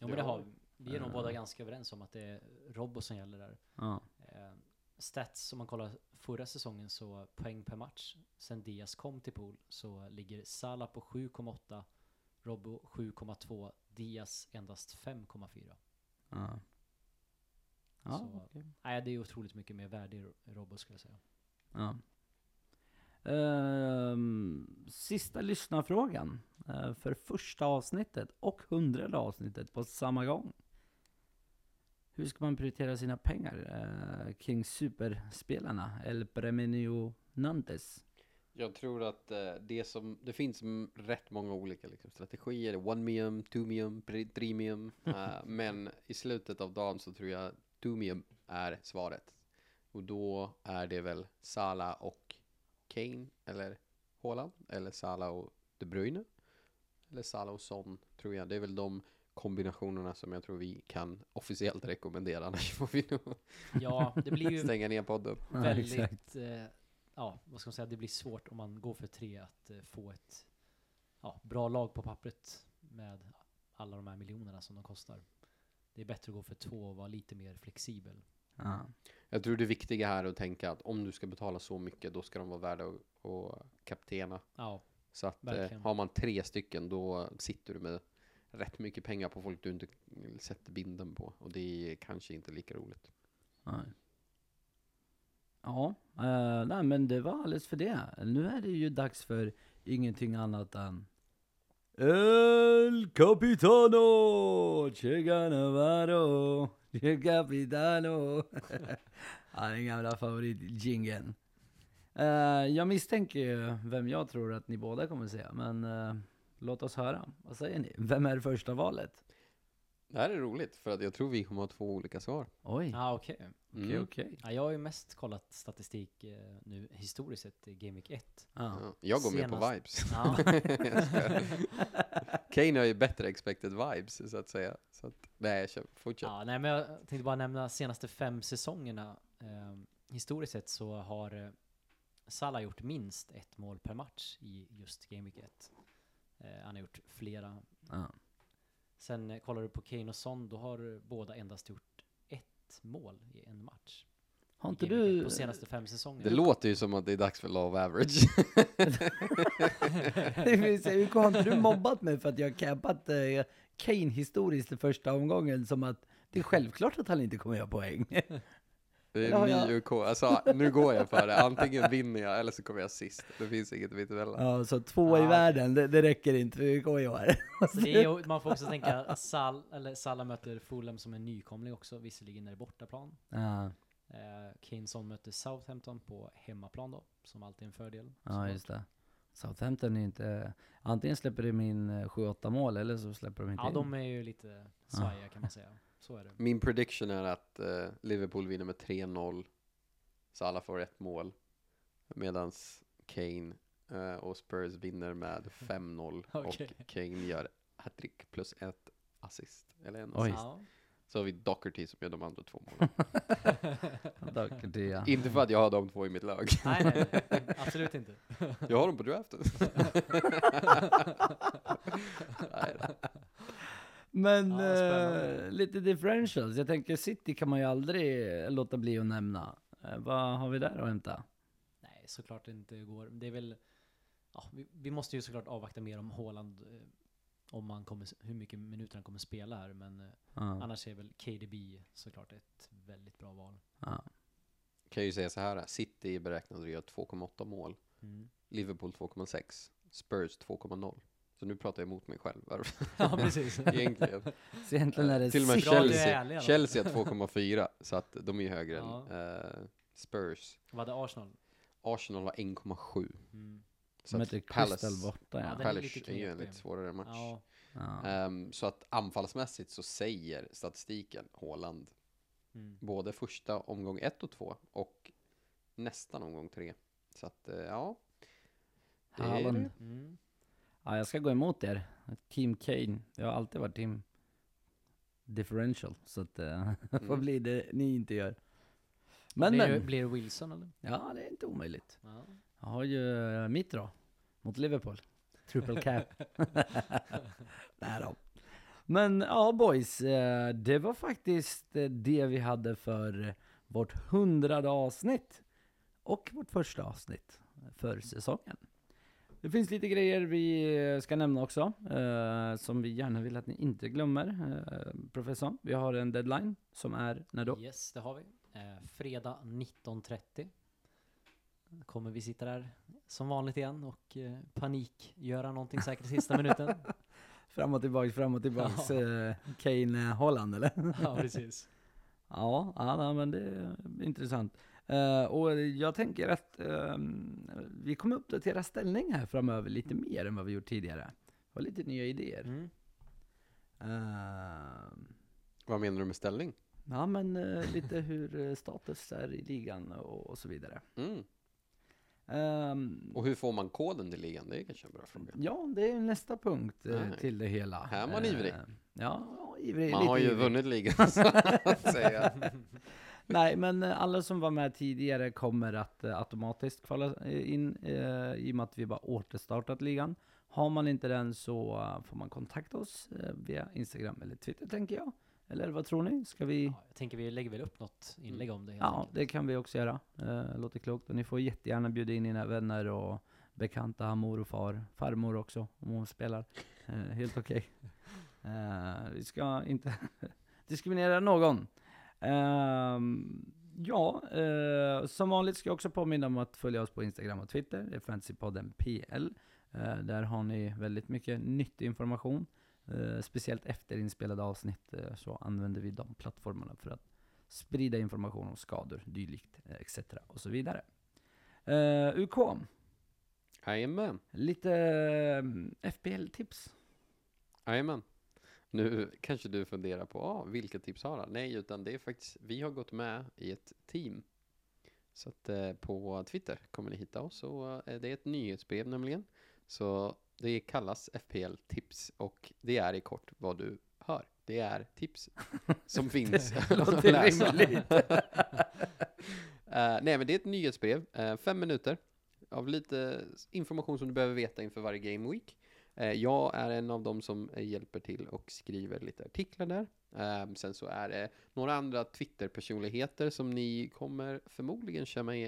Ja men det har vi. Vi är nog båda ganska överens om att det är Robbo som gäller där. Ja. Eh, stats, om man kollar förra säsongen så poäng per match sen Diaz kom till pool så ligger Salah på 7,8 Robbo 7,2 Diaz endast 5,4 Ja. Ja, Så- okej. Nej det är otroligt mycket mer värde i Robbo skulle jag säga Ja. Ehm, sista lyssnarfrågan eh, för första avsnittet och hundrade avsnittet på samma gång. Hur ska man prioritera sina pengar eh, kring superspelarna? El Premio Nantes. Jag tror att eh, det som, det finns rätt många olika liksom, strategier, one mium, two mium, pre- three mium, eh, men i slutet av dagen så tror jag two mium är svaret. Och då är det väl Sala och Kane, eller Haaland, eller Sala och De Bruyne. eller Salah och Son, tror jag. Det är väl de kombinationerna som jag tror vi kan officiellt rekommendera. Annars får vi nog Ja, det blir ju stänga ner podden. Ja, väldigt, exakt. eh, ja, vad ska man säga, det blir svårt om man går för tre att eh, få ett ja, bra lag på pappret med alla de här miljonerna som de kostar. Det är bättre att gå för två och vara lite mer flexibel. Ja. Jag tror det viktiga här är att tänka att om du ska betala så mycket, då ska de vara värda att, kaptena. Ja, Så att eh, har man tre stycken, då sitter du med rätt mycket pengar på folk du inte sätter binden på. Och det är kanske inte lika roligt. Nej. Ja, eh, nej men det var alldeles för det. Nu är det ju dags för ingenting annat än El Capitano Che Navarro! Che Capitano Ja, den gamla favoritjingeln. Uh, jag misstänker ju vem jag tror att ni båda kommer säga, men eh, låt oss höra. Vad säger ni? Vem är det första valet? Det här är roligt, för att jag tror vi kommer ha två olika svar. Oj, ah, okej. okej Mm. okej. Ja, jag har ju mest kollat statistik eh, nu historiskt sett i Game Week 1. Ja. Ja, jag går med på Senast- vibes. Ja, Jag skojar. Kane har ju bättre expected vibes, så att säga. Så att, nej, kör, fortsätt. ja, nej men jag tänkte bara nämna senaste fem säsongerna. Eh, historiskt sett så har eh, Salah gjort minst ett mål per match i just Game Week 1. Eh, han har gjort flera. Ja. Sen eh, kollar du på Kane och Son, då har båda endast gjort ett mål i en match. Har inte Game Week 1 du... På senaste fem säsongerna. Det låter ju som att det är dags för love average. Hur har inte du mobbat mig för att jag har campat eh, Kane historiskt i första omgången som att det är självklart att han inte kommer göra poäng. Det är jag- ny UK. Alltså, nu går jag för det. Antingen vinner jag eller så kommer jag sist. Det finns inget mittemellan. Ja, så två i Ja. världen, det, det räcker inte för UK i år. Är, ju- man får också tänka att Sal, eller Salah möter Fulham som en nykomling också, visserligen är det bortaplan. Ja, Eh, Keyneson möter Southampton på hemmaplan då, som alltid är en fördel. ja just det. Southampton är inte... Antingen släpper de in eh, 7-8 mål eller så släpper de inte Ja, in. de är ju lite svajiga kan man säga. Så är det. Min prediction är att eh, Liverpool vinner med 3-0. Så alla får ett mål. Medan Kane eh, och Spurs vinner med 5-0. Okej. Och Kane gör hattrick plus ett assist. Eller en assist. Ja. Så har vi Docherty som gör de andra två målen. Doherty, ja. Inte för att jag har de två i mitt lag. nej, nej, nej, absolut inte. Jag har dem på draften. Nej, Men Ja, eh, lite differentials. Jag tänker City kan man ju aldrig låta bli att nämna. Eh, vad har vi där att hämta? Nej, såklart det inte går. Det är väl, ja, vi, vi måste ju såklart avvakta mer om Haaland, eh, om man kommer, hur mycket minuter han kommer spela här, men eh, Ja, annars är väl KDB såklart ett väldigt bra val. ja. kan ju säga så här. City är beräknade att göra 2,8 mål. Mm. Liverpool 2,6. Spurs 2,0. Så nu pratar jag emot mig själv. Ja, precis. Egentligen. Så egentligen är det Till och med är Chelsea, ärlig. Chelsea är 2,4. Så att de är högre Ja. än eh, Spurs. Vad hade Arsenal? Arsenal har 1,7. Mm. Så att Palace, borta Ja, är Palace är ju en lite svårare match. Ja, ja. Ehm, så att anfallsmässigt så säger statistiken Haaland mm. både första omgång 1 och 2 och nästan omgång 3. Så att eh, ja. Det är Haaland. det. Mm. Ja, jag ska gå emot er. Team Kane. Jag har alltid varit team differential. Så att eh, Mm. bli det ni inte gör. Men blir, men. blir det Wilson eller? Ja, det är inte omöjligt. Ja. Jag har ju eh, mitt då. Mot Liverpool. Triple cap. Nej då. Men ja boys, eh, det var faktiskt det vi hade för vårt hundrade avsnitt. Och vårt första avsnitt för säsongen. Det finns lite grejer vi eh, ska nämna också, eh, som vi gärna vill att ni inte glömmer. Eh, professorn, vi har en deadline som är när då? Yes, det har vi. Eh, fredag 19.30 kommer vi sitta där som vanligt igen och eh, panik göra någonting säkert i sista minuten. Fram och tillbaks, fram och tillbaks. Ja. Eh, Kane, eh, Holland eller? ja, precis. Ja, ja men det är intressant. Eh, och jag tänker att ehm, vi kommer uppdatera ställning här framöver lite mer än vad vi gjort tidigare. Var lite nya idéer. Mm. Ehm, Vad menar du med ställning? ja, men eh, lite hur eh, status är i ligan och, och så vidare. Mm. Ehm, Och hur får man koden till ligan? Det är kanske en bra fråga. ja, det är nästa punkt eh, till det hela. Här är man ivrig. Eh, ja, ja, ivrig. Man lite har ju ivrig. vunnit ligan, så att säga. Nej, men eh, alla som var med tidigare kommer att eh, automatiskt kvala eh, in i och med att vi bara återstartat ligan. Har man inte den så får man kontakta oss via Instagram eller Twitter tänker jag. Eller vad tror ni? Ska vi? Ja, jag tänker vi lägger väl upp något inlägg om det Ja, enkelt. det kan vi också göra. Eh, låter klokt. Och ni får jättegärna bjuda in era vänner och bekanta, mor och far, farmor också, om hon spelar. Eh, helt okej. Eh, vi ska inte diskriminera någon. Ehm, ja, eh, som vanligt ska jag också påminna om att följa oss på Instagram och Twitter. Det är Fantasypodden PL. Eh, där har ni väldigt mycket nyttig information. Eh, speciellt efter inspelade avsnitt så använder vi de plattformarna för att sprida information om skador, dylikt, etc. och så vidare. Uh, UK, Jajamän, lite FPL-tips. jajamän. Nu kanske du funderar på, ah, vilka tips har han? Nej, utan det är faktiskt, vi har gått med i ett team. Så att eh, på Twitter kommer ni hitta oss och eh, det är ett nyhetsbrev nämligen. Så det kallas FPL tips och det är i kort vad du hör. Det är tips som finns att låter läsa. rimligt. Eh, nej, men det är ett nyhetsbrev, eh, fem minuter av lite information som du behöver veta inför varje Game Week. Eh, jag är en av dem som eh, hjälper till och skriver lite artiklar där. Ehm, sen så är det några andra Twitter-personligheter som ni kommer förmodligen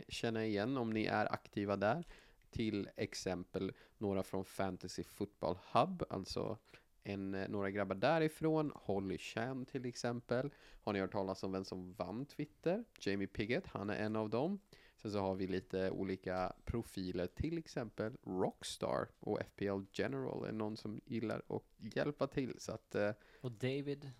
känna, igen om ni är aktiva där. Till exempel några från Fantasy Football Hub, alltså en, eh, några grabbar därifrån, Holly Chan till exempel. Har ni hört talas om vem som vann Twitter? Jamie Piggott, han är en av dem. Sen så har vi lite olika profiler, till exempel Rockstar och FPL General är någon som gillar att hjälpa till. Så att eh, Och David?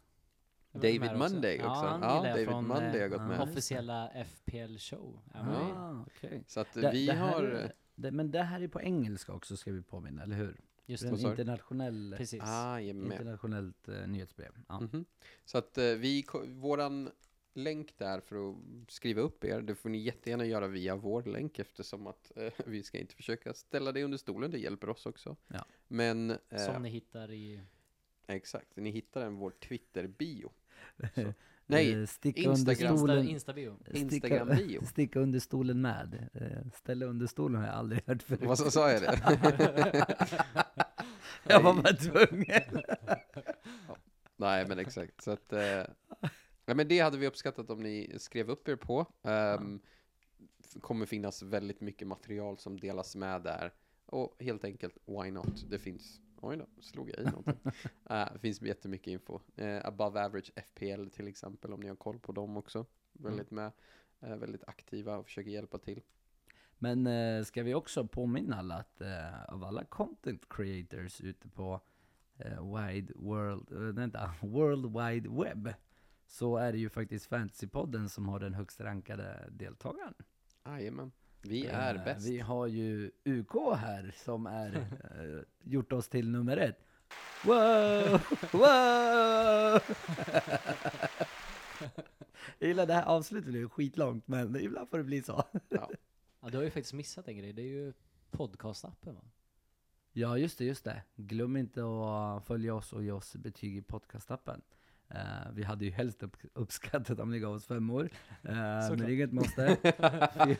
David med också? Monday också. Ja, han Ja, David från, Monday har eh, gått med. med. Officiella FPL show. i. Ah, okej. Så att Det- vi det har... är- Det, men det här är på engelska också ska vi påminna, eller hur? Just en internationell, Precis. Ah, internationellt eh, nyhetsbrev. Ja. Mhm. Så att eh, vi, våran länk där för att skriva upp er, det får ni jättegärna göra via vår länk eftersom att eh, vi ska inte försöka ställa det under stolen, det hjälper oss också. Ja. Men, eh, Som ni hittar i... exakt, ni hittar den vår Twitter-bio. Nej, Eh, sticka Instagram. under Insta, stolen. Insta-bio. Instagram-bio. Sticka, sticka under stolen med. Eh, ställa under stolen har jag aldrig hört förut. Vad sa- sa jag det? jag var bara tvungen. Nej, men exakt. Så att, eh, ja, men det hade vi uppskattat om ni skrev upp er på. Um, kommer finnas väldigt mycket material som delas med där. Och helt enkelt, why not? Det finns, oj då, slog jag i någonting. Eh, det finns jättemycket info. Eh, above average FPL till exempel, om ni har koll på dem också. Väldigt med, eh, väldigt aktiva och försöker hjälpa till. Men eh, ska vi också påminna alla att eh, av alla content creators ute på eh, wide world, eh, vänta, world wide web så är det ju faktiskt Fantasypodden som har den högst rankade deltagaren. Jajamän, vi Eh, är bäst. Vi har ju UK här som är eh, gjort oss till nummer ett. Wow! Wow! Jag gillar det här avslutet blev skitlångt men ibland får det bli så. Ja, du har ju faktiskt missat en grej. Det är ju podcastappen va? Ja, just det, just det. Glöm inte att följa oss och ge oss betyg i podcastappen. Eh, vi hade ju helst upp, uppskattat om ni gav oss fem år. Eh, men inget måste. Fy,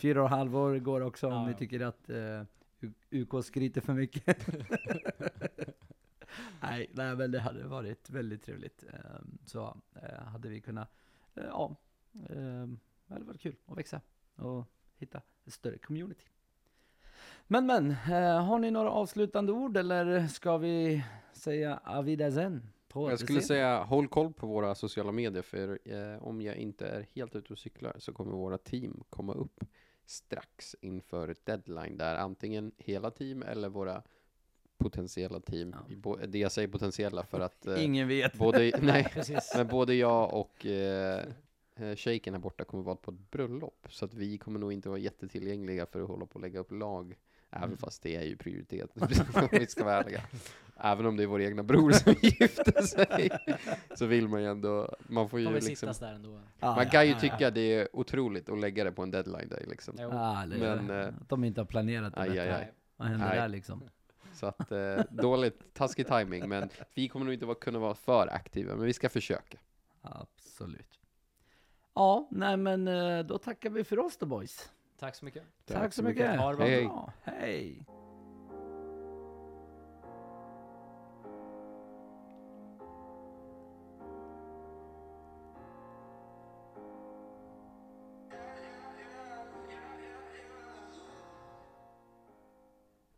fyra och ett halvt år går också om Ja, ni ja. tycker att eh, U- UK skryter för mycket. nej, nej, men det hade varit väldigt trevligt. Eh, så eh, hade vi kunnat, eh, ja, eh, det hade varit kul att växa och hitta ett större community. Men men, eh, har ni några avslutande ord eller ska vi säga avidazen? På Jag skulle säga håll koll på våra sociala medier för eh, om jag inte är helt ute och cyklar så kommer våra team komma upp strax inför deadline där antingen hela team eller våra potentiella team. Ja. Det jag säger potentiella för att eh, Ingen vet. både, nej, men både jag och eh, eh, shaken här borta kommer vara på ett bröllop så att vi kommer nog inte vara jättetillgängliga för att hålla på och lägga upp lag Även fast det är ju prioritet, om vi ska vara ärliga. Även om det är vår egna bror som gifte sig, så vill man ju ändå, man får ju liksom, där ändå. Ja, man ja, kan ju ja, tycka det är otroligt att lägga det på en deadline day liksom. Ja, eller, Men, eh, att de inte har planerat det aj, bättre. aj, aj. Vad händer där liksom? Så att, eh, dåligt, taskig timing men vi kommer nog inte kunna vara för aktiva, men vi ska försöka. Absolut. Ja, nej men eh, då tackar vi för oss då boys. Tack så mycket. Tack, så mycket. Ha det bra. Hej. Hej.